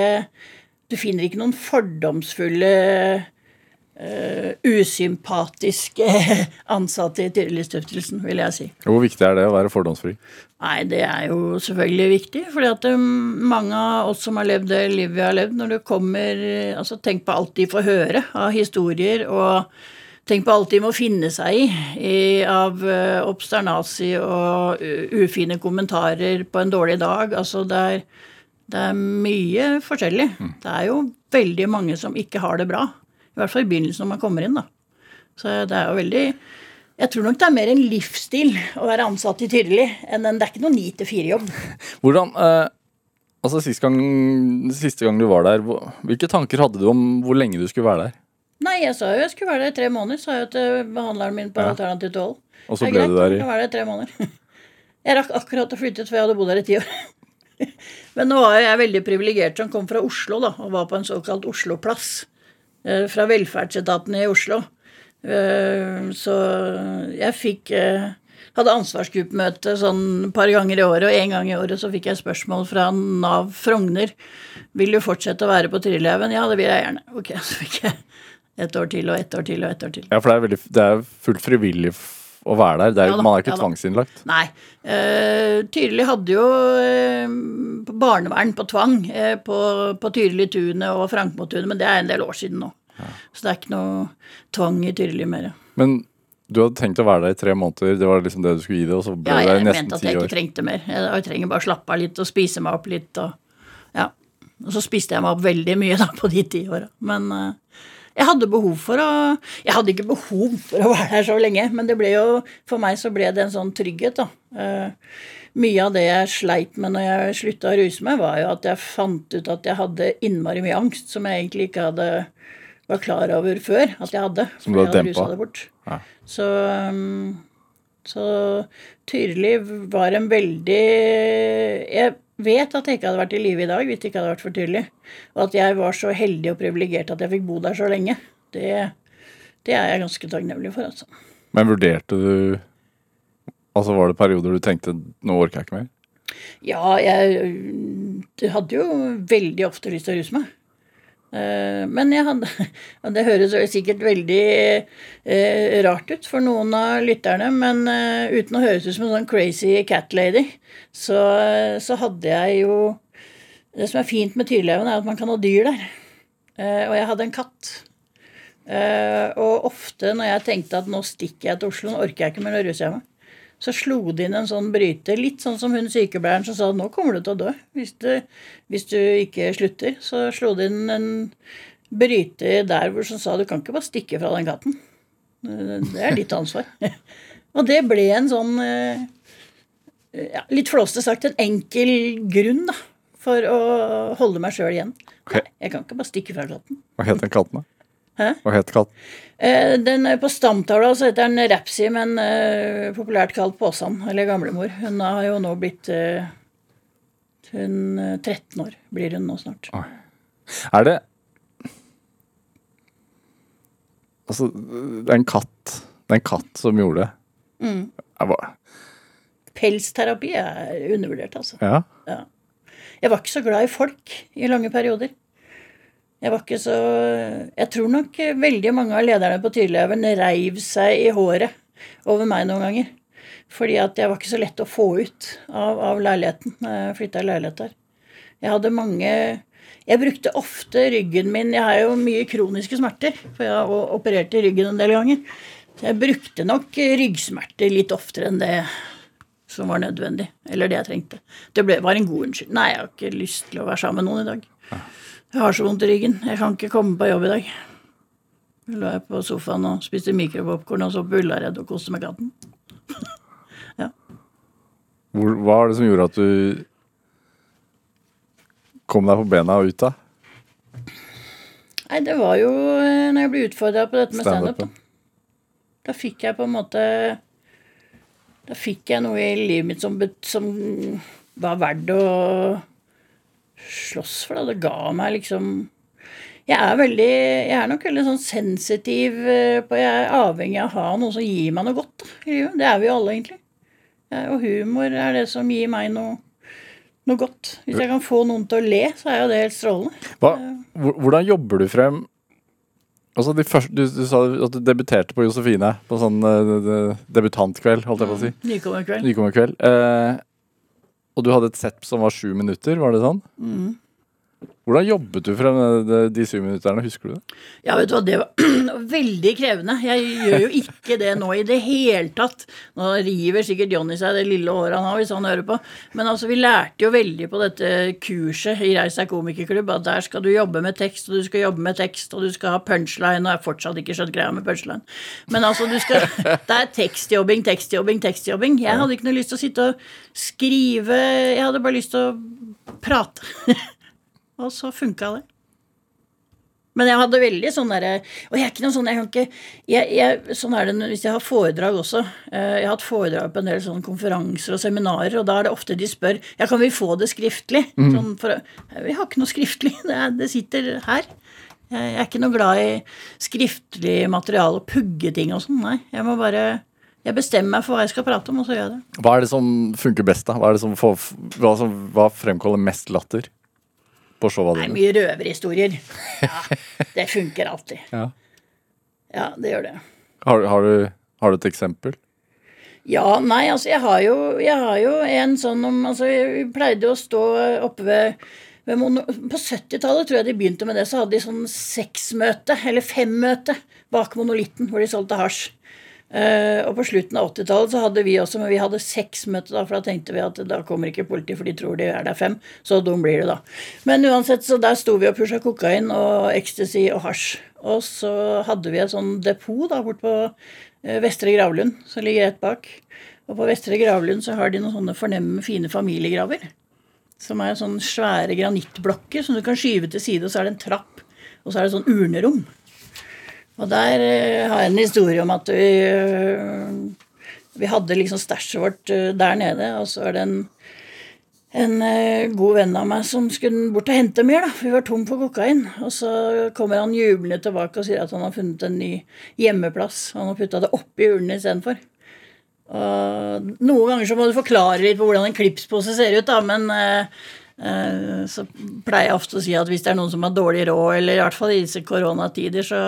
Speaker 3: Du finner ikke noen fordomsfulle eh, usympatiske ansatte i Tyrilistiftelsen, vil jeg si.
Speaker 2: Hvor viktig er det å være fordomsfri?
Speaker 3: Nei, det er jo selvfølgelig viktig. fordi at um, mange av oss som har levd det livet vi har levd, når det kommer altså Tenk på alt de får høre av historier, og tenk på alt de må finne seg i, i av uh, obsternasi og uh, ufine kommentarer på en dårlig dag. Altså, det er, det er mye forskjellig. Det er jo veldig mange som ikke har det bra. I hvert fall i begynnelsen når man kommer inn, da. Så det er jo veldig Jeg tror nok det er mer en livsstil å være ansatt i Tyrili enn en Det er ikke noe ni til fire-jobb.
Speaker 2: Hvordan eh, Altså sist gang, Siste gang du var der, hvilke tanker hadde du om hvor lenge du skulle være der?
Speaker 3: Nei, jeg sa jo jeg skulle være der i tre måneder, sa jeg til behandleren min på
Speaker 2: Ja.
Speaker 3: Alternativ 12.
Speaker 2: Og så ble
Speaker 3: greit,
Speaker 2: du der i
Speaker 3: Jeg være der i tre måneder. Jeg rakk akkurat å flytte ut, for jeg hadde bodd der i ti år. Men nå var jo jeg veldig privilegert som kom fra Oslo, da, og var på en såkalt Oslo-plass. Eh, Fra velferdsetaten i Oslo. Eh, Så jeg fikk eh, hadde ansvarsgruppemøte sånn et par ganger i året, og en gang i året så fikk jeg spørsmål fra Nav Frogner. Vil du fortsette å være på Trillehaugen? Ja, det vil jeg gjerne. Ok, så fikk jeg ett år til og ett år til og ett år til.
Speaker 2: Ja, for det er, veldig, det er fullt frivillig å være der. Det er,
Speaker 3: Ja da,
Speaker 2: man er ikke
Speaker 3: ja
Speaker 2: tvangsinnlagt.
Speaker 3: Nei. Uh, Tyrili hadde jo eh, barnevern på tvang eh, på, på Tyrili-tunet og Frankmotunet, men det er en del år siden nå. Så det er ikke noe tvang i Tyrili mer.
Speaker 2: Men du hadde tenkt å være der i tre måneder, det var liksom det du skulle gi det, og så ble
Speaker 3: Ja,
Speaker 2: år. Ja,
Speaker 3: jeg mente at jeg ikke trengte mer. Jeg, trenger bare å slappe av litt og spise meg opp litt. Og, ja. og så spiste jeg meg opp veldig mye da på de ti åra. Men eh, jeg hadde behov for å Jeg hadde ikke behov for å være her så lenge, men det ble jo For meg så ble det en sånn trygghet, da. Eh, mye av det jeg sleit med når jeg slutta å ruse meg, var jo at jeg fant ut at jeg hadde innmari mye angst som jeg egentlig ikke hadde var klar over før at jeg hadde.
Speaker 2: Som du hadde dempa?
Speaker 3: det bort.
Speaker 2: Ja.
Speaker 3: Så, um, så Tyrili var en veldig Jeg vet at jeg ikke hadde vært i live i dag hvis det ikke hadde vært for tydelig, Og at jeg var så heldig og privilegert at jeg fikk bo der så lenge. Det, det er jeg ganske takknemlig for, altså.
Speaker 2: Men vurderte du Altså Var det perioder du tenkte nå orker jeg ikke mer?
Speaker 3: Ja, jeg hadde jo veldig ofte lyst til å ruse meg. Eh, Men jeg hadde og Det høres sikkert veldig eh, rart ut for noen av lytterne, men eh, uten å høres ut som en sånn crazy cat lady, så, så hadde jeg jo Det som er fint med Tyrleven, er at man kan ha dyr der. Og jeg hadde en katt. Og ofte når jeg tenkte at nå stikker jeg til Oslo, nå orker jeg ikke mer, nå ruser jeg meg så slo det inn en sånn bryter, litt sånn som hun sykepleieren som sa nå kommer du til å dø hvis du, hvis du ikke slutter. Så slo det inn en bryter der hvor som sa du kan ikke bare stikke fra den katten. Det er ditt ansvar. Og det ble en sånn eh, ja, litt flåste sagt en enkel grunn da, for å holde meg sjøl igjen.
Speaker 2: Okay.
Speaker 3: Nei, jeg kan ikke bare stikke fra katten.
Speaker 2: Hva het den katten, da?
Speaker 3: Hæ?
Speaker 2: Hva het katten?
Speaker 3: Eh, Den, er på stamtavla så heter den Rapsi, men eh, populært kalt Påsan, eller gamlemor. Hun har jo nå blitt eh, hun, eh, 13 år blir hun nå snart.
Speaker 2: Er det Altså, det er en katt Det er en katt som gjorde det.
Speaker 3: Mm.
Speaker 2: Bare,
Speaker 3: Pelsterapi er undervurdert, altså.
Speaker 2: ja.
Speaker 3: Jeg var ikke så glad i folk i lange perioder. Jeg var ikke så Jeg tror nok veldig mange av lederne på Tyrlehaugen reiv seg i håret over meg noen ganger. Fordi at jeg var ikke så lett å få ut av, av leiligheten når jeg flytta i leilighet der. Jeg hadde mange Jeg brukte ofte ryggen min Jeg har jo mye kroniske smerter, for jeg har operert i ryggen en del ganger. Så jeg brukte nok ryggsmerter litt oftere enn det som var nødvendig. Eller det jeg trengte. Det ble, var en god unnskyld. Nei, jeg har ikke lyst til å være sammen med noen i dag. Jeg har så vondt i ryggen. Jeg kan ikke komme på jobb i dag. Jeg lå jeg på sofaen og spiste mikropopkorn og så på Ullared og koste med katten.
Speaker 2: Hvor, hva er det som gjorde at du kom deg på bena og ut, da?
Speaker 3: Nei, det var jo eh, når jeg ble utfordra på dette med standup.
Speaker 2: Stand
Speaker 3: Da. da fikk jeg på en måte Da fikk jeg noe i livet mitt som, som var verdt å slåss for. Det, Det ga meg liksom Jeg er veldig Jeg er nok veldig sånn sensitiv eh, på Jeg er avhengig av å ha noe som gir meg noe godt da, i livet. Det er vi jo alle, egentlig. Og humor er det som gir meg noe, noe godt. Hvis jeg kan få noen til å le, så er jo det helt strålende.
Speaker 2: Hva, hvordan jobber du frem Altså de første, du, du sa at du debuterte på Josefine på sånn eh, de- debutantkveld, holdt jeg på å si.
Speaker 3: Nykommerkveld.
Speaker 2: Nykommerkveld. Eh, og du hadde et sett som var sju minutter, var det sånn?
Speaker 3: Mm.
Speaker 2: Hvordan jobbet du frem de, syv minutterne, husker du det?
Speaker 3: Ja, vet du hva, det var veldig krevende. Jeg gjør jo ikke det nå i det hele tatt. Nå river sikkert Johnny seg det lille håret han har, hvis han hører på. Men altså, vi lærte jo veldig på dette kurset i Reis deg komikerklubb at der skal du jobbe med tekst, og du skal jobbe med tekst, og du skal ha punchline, og jeg har fortsatt ikke skjønt greia med punchline. Men altså, du skal Det er tekstjobbing, tekstjobbing, tekstjobbing. Jeg hadde ikke noe lyst til å sitte og skrive, jeg hadde bare lyst til å prate. Og så funka det. Men jeg hadde veldig sånn derre Og jeg er ikke noe sånn jeg kan ikke jeg, jeg, Sånn er det hvis jeg har foredrag også. Eh, Jeg har hatt foredrag på en del sånne konferanser og seminarer, og da er det ofte de spør Ja, kan vi få det skriftlig? Sånn for, vi har ikke noe skriftlig. Det, er, det sitter her. Jeg er ikke noe glad i skriftlig materiale og pugge ting og sånn. Nei, jeg må bare jeg bestemmer meg for hva jeg skal prate om, og så gjør jeg det.
Speaker 2: Hva er det som funker best, da? Hva, er det som får, hva, som, hva fremkaller mest latter på showa
Speaker 3: Det
Speaker 2: dine?
Speaker 3: mye røverhistorier. Ja, det funker alltid.
Speaker 2: Ja.
Speaker 3: Ja, det gjør det.
Speaker 2: Har, har, du, har du et eksempel?
Speaker 3: Ja, nei, altså jeg har jo, jeg har jo en sånn om Altså, vi pleide å stå oppe ved, ved På 70-tallet tror jeg de begynte med det, så hadde de sånn seksmøte, eller femmøte, bak monolitten, hvor de solgte hasj. Eh, og på slutten av 80-tallet så hadde vi også, men vi hadde seks møter da, for da tenkte vi at da kommer ikke politiet, for de tror de er der fem. Så dum blir det, da. Men uansett, så der sto vi og pusha kokain og ecstasy og hasj. Og så hadde vi et sånn depot da bort på uh, Vestre Gravlund, som ligger rett bak. Og på Vestre Gravlund så har de noen sånne fornemme, fine familiegraver. Som er sånne svære granittblokker som du kan skyve til side, og så er det en trapp. Og så er det sånn urnerom. Og der eh, har jeg en historie om at vi, eh, vi hadde liksom stæsjet vårt eh, der nede, og så er det en, en god venn av meg som skulle bort og hente mer, da. for Vi var tom for kokain. Og så kommer han jublende tilbake og sier at han har funnet en ny hjemmeplass. Han har putta det oppi urnene istedenfor. Og noen ganger så må du forklare litt på hvordan en klipspose ser ut, da, men så pleier jeg ofte å si at hvis det er noen som har dårlig råd, eller i hvert fall i disse koronatider, så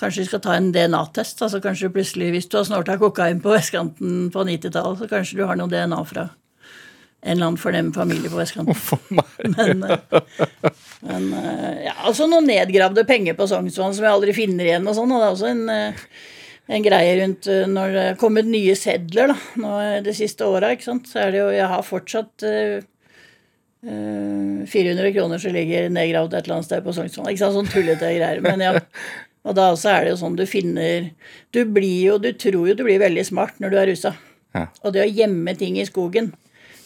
Speaker 3: kanskje vi skal ta en DNA-test. Altså kanskje plutselig, hvis du har snorta kokain på vestkanten på 90-tallet, så kanskje du har noe DNA fra en eller annen fornem familie på vestkanten.
Speaker 2: For.
Speaker 3: Men, eh, men eh, ja, altså noen nedgravde penger på Sognsvann som jeg aldri finner igjen og sånn. Og det er også en, eh, en greie rundt når det er kommet nye sedler da, nå det siste ikke sant. Så er det jo Jeg har fortsatt eh, eh, 400 kroner som ligger nedgravd et eller annet sted på Sognsvann. Ikke sant, sånn tullete greier. Men ja. Og da også er det jo sånn du finner Du blir jo Du tror jo du blir veldig smart når du er rusa.
Speaker 2: Ja.
Speaker 3: Og det å gjemme ting i skogen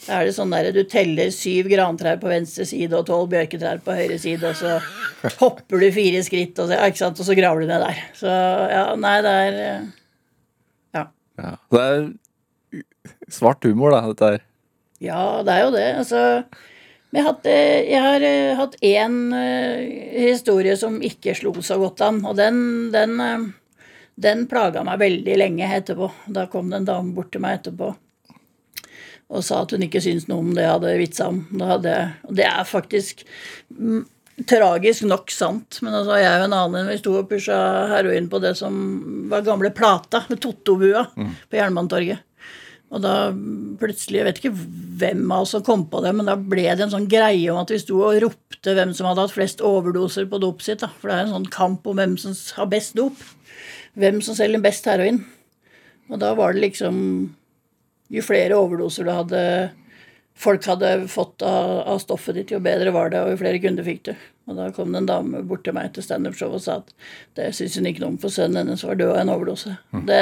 Speaker 3: da er det sånn der, Du teller syv grantrær på venstre side og tolv bjørketrær på høyre side, og så hopper du fire skritt, og så, ja, ikke sant? og så graver du ned der. Så ja, nei, det er Ja.
Speaker 2: Ja. Det er svart humor, da, dette her.
Speaker 3: Ja, det er jo det. Altså men jeg, har hatt, eh, hatt én eh, historie som ikke slo så godt an, og den, den, eh, den plaga meg veldig lenge etterpå. Da kom det en dame bort til meg etterpå og sa at hun ikke syntes noe om det jeg hadde vitsa om. Hadde og det er faktisk mm, tragisk nok sant, men altså, jeg og en annen vi sto og pusha heroin på det som var gamle Plata, med Tottobua, på Jernbanetorget. Og da plutselig, jeg vet ikke hvem av oss som kom på det, men da ble det en sånn greie om at vi sto og ropte hvem som hadde hatt flest overdoser på dop sitt. Da. For det er en sånn kamp om hvem som har best dop. Hvem som selger best heroin. Og da var det liksom Jo flere overdoser du hadde folk hadde fått av, av stoffet ditt, jo bedre var det, og jo flere kunder fikk du. Og da kom det en dame bort til meg etter standup-show og sa at det syntes hun ikke noe om, for sønnen hennes var død av en overdose. Det,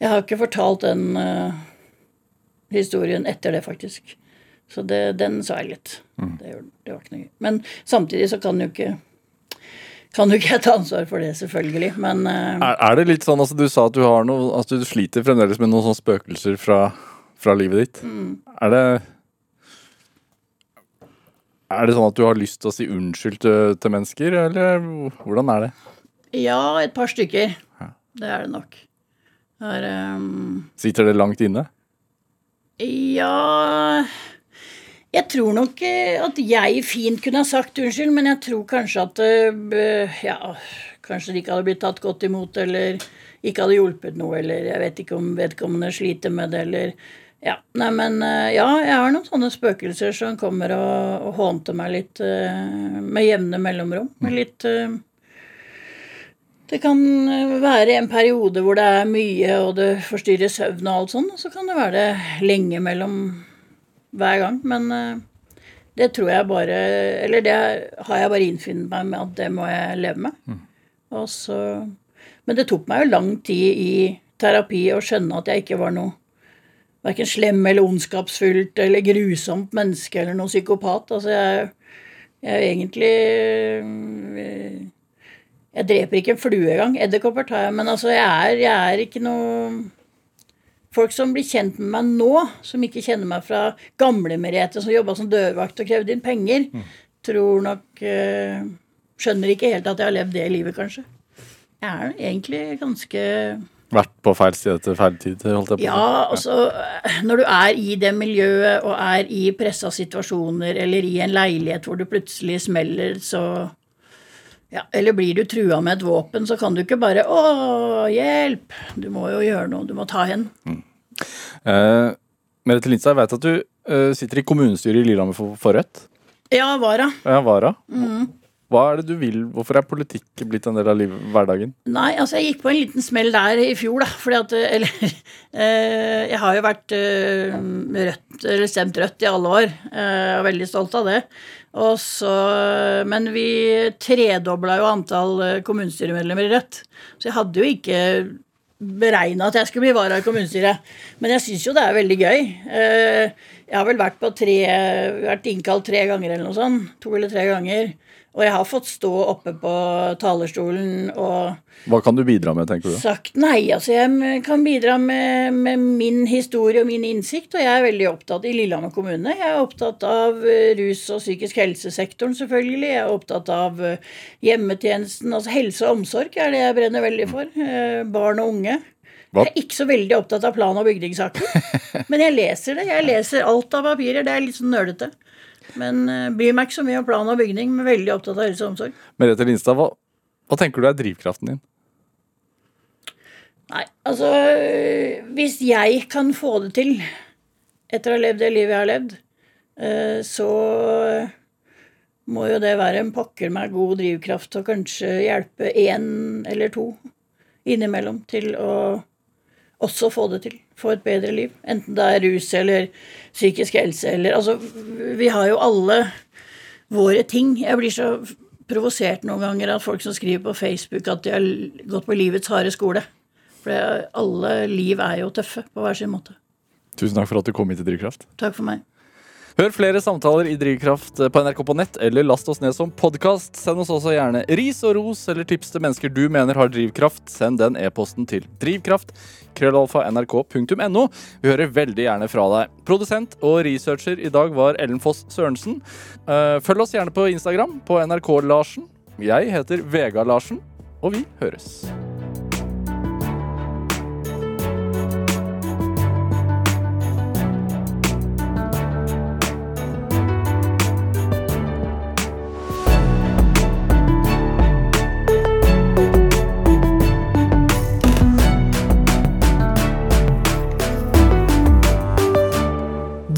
Speaker 3: jeg har ikke fortalt den uh, historien etter det, faktisk. Så det, den sa jeg litt. Det, det var ikke noe gøy. Men samtidig så kan jo ikke kan jo ikke jeg ta ansvar for det, selvfølgelig. Men uh,
Speaker 2: Er, er det litt sånn, altså Du sa at du har noe Altså du sliter fremdeles med noen sånne spøkelser fra, fra livet ditt. Er det Er det sånn at du har lyst til å si unnskyld til, til mennesker, eller hvordan er det?
Speaker 3: ja, et par stykker.
Speaker 2: Ja.
Speaker 3: Det er det nok. Det er, ehm,
Speaker 2: Sitter det langt inne?
Speaker 3: Ja Jeg tror nok eh, at jeg fint kunne ha sagt unnskyld, men jeg tror kanskje at eh, Ja, kanskje det ikke hadde blitt tatt godt imot, eller ikke hadde hjulpet noe, eller jeg vet ikke om vedkommende sliter med det, eller Ja, nei, men eh, ja, jeg har noen sånne spøkelser som kommer og, og hånter meg litt med jevne mellomrom. Med litt eh, det kan eh, være en periode hvor det er mye, og det forstyrrer søvn og alt sånn, og så kan det være det lenge mellom hver gang. Men eh, det tror jeg bare Eller det har jeg bare innfunnet meg med at det må jeg leve med. Og så Men det tok meg jo lang tid i terapi å skjønne at jeg ikke var noe Verken slem eller ondskapsfullt eller grusomt menneske eller noen psykopat. Altså, jeg, jeg er egentlig eh, jeg dreper ikke en flue engang. Edderkopper tar jeg, men altså, jeg er, jeg er ikke noe Folk som blir kjent med meg nå, som ikke kjenner meg fra gamle Merete, som jobba som dørvakt og krevde inn penger, tror nok eh, skjønner ikke helt at jeg har levd det livet, kanskje. Jeg er egentlig ganske
Speaker 2: Vært på feil sted til feil tid, holdt jeg på.
Speaker 3: Ja, altså når du er i det miljøet og er i pressa situasjoner eller i en leilighet hvor du plutselig smeller, så ja, Eller blir du trua med et våpen, så kan du ikke bare 'Å, hjelp!' Du må jo gjøre noe. Du må ta hen.
Speaker 2: Eh, Merete Lindstad, jeg vet at du eh, sitter i kommunestyret i Lillehammer for, for Rødt.
Speaker 3: Ja, Vara.
Speaker 2: Ja, Vara.
Speaker 3: Mm.
Speaker 2: Hva er det du vil? Hvorfor er politikk blitt en del av liv, hverdagen?
Speaker 3: Nei, altså jeg gikk på en liten smell der i fjor, da. Fordi at Eller eh, Jeg har jo vært eh, rødt, eller stemt rødt i alle år. Jeg er veldig stolt av det. Så Men vi tredobla jo antall eh, kommunestyremedlemmer i Rødt. Så jeg hadde jo ikke beregna at jeg skulle bli vara i kommunestyret. Men jeg syns jo det er veldig gøy. Eh, Jeg har vel vært tre Vært innkalt tre ganger eller noe sånt. To eller tre ganger. Og jeg har fått stå oppe på talerstolen og
Speaker 2: Hva kan du bidra med, tenker du?
Speaker 3: sagt nei. Altså, jeg kan bidra med, med min historie og min innsikt, og jeg er veldig opptatt i Lillehammer kommune. Jeg er opptatt av eh, rus- og psykisk helsesektoren, selvfølgelig. Jeg er opptatt av eh, hjemmetjenesten. Altså helse og omsorg er det jeg brenner veldig for. Eh, Barn og unge.
Speaker 2: Hva?
Speaker 3: Jeg er ikke så veldig opptatt av plan- og bygningssaker. Men jeg leser det. Jeg leser alt av papirer. Det er litt sånn nerdete. Men eh, bryr meg ikke så mye om plan og bygning, men veldig opptatt av helse og omsorg.
Speaker 2: Merete Lindstad, hva, hva tenker du er drivkraften din?
Speaker 3: Nei, altså Hvis jeg kan få det til etter å ha levd det livet jeg har levd, øh, så må jo det være en pokker meg god drivkraft og kanskje hjelpe én eller to innimellom til å også få det til. Få et bedre liv. Enten det er rus eller psykisk helse eller Altså, vi har jo alle våre ting. Jeg blir så provosert noen ganger av folk som skriver på Facebook at de har gått på livets harde skole. For alle liv er jo tøffe på hver sin måte.
Speaker 2: Tusen takk for at du kom hit til Drivkraft.
Speaker 3: Takk for meg.
Speaker 2: Hør flere samtaler i Drivkraft på NRK på nett, eller last oss ned som podkast. Send oss også gjerne ris og ros eller tips til mennesker du mener har drivkraft. Send den e-posten til drivkraft. Krøllalfa. Vi hører veldig gjerne fra deg. Produsent og researcher i dag var Ellen Foss Sørensen. Eh, Følg oss gjerne på Instagram på NRK Larsen. Jeg heter Vega Larsen, og vi høres.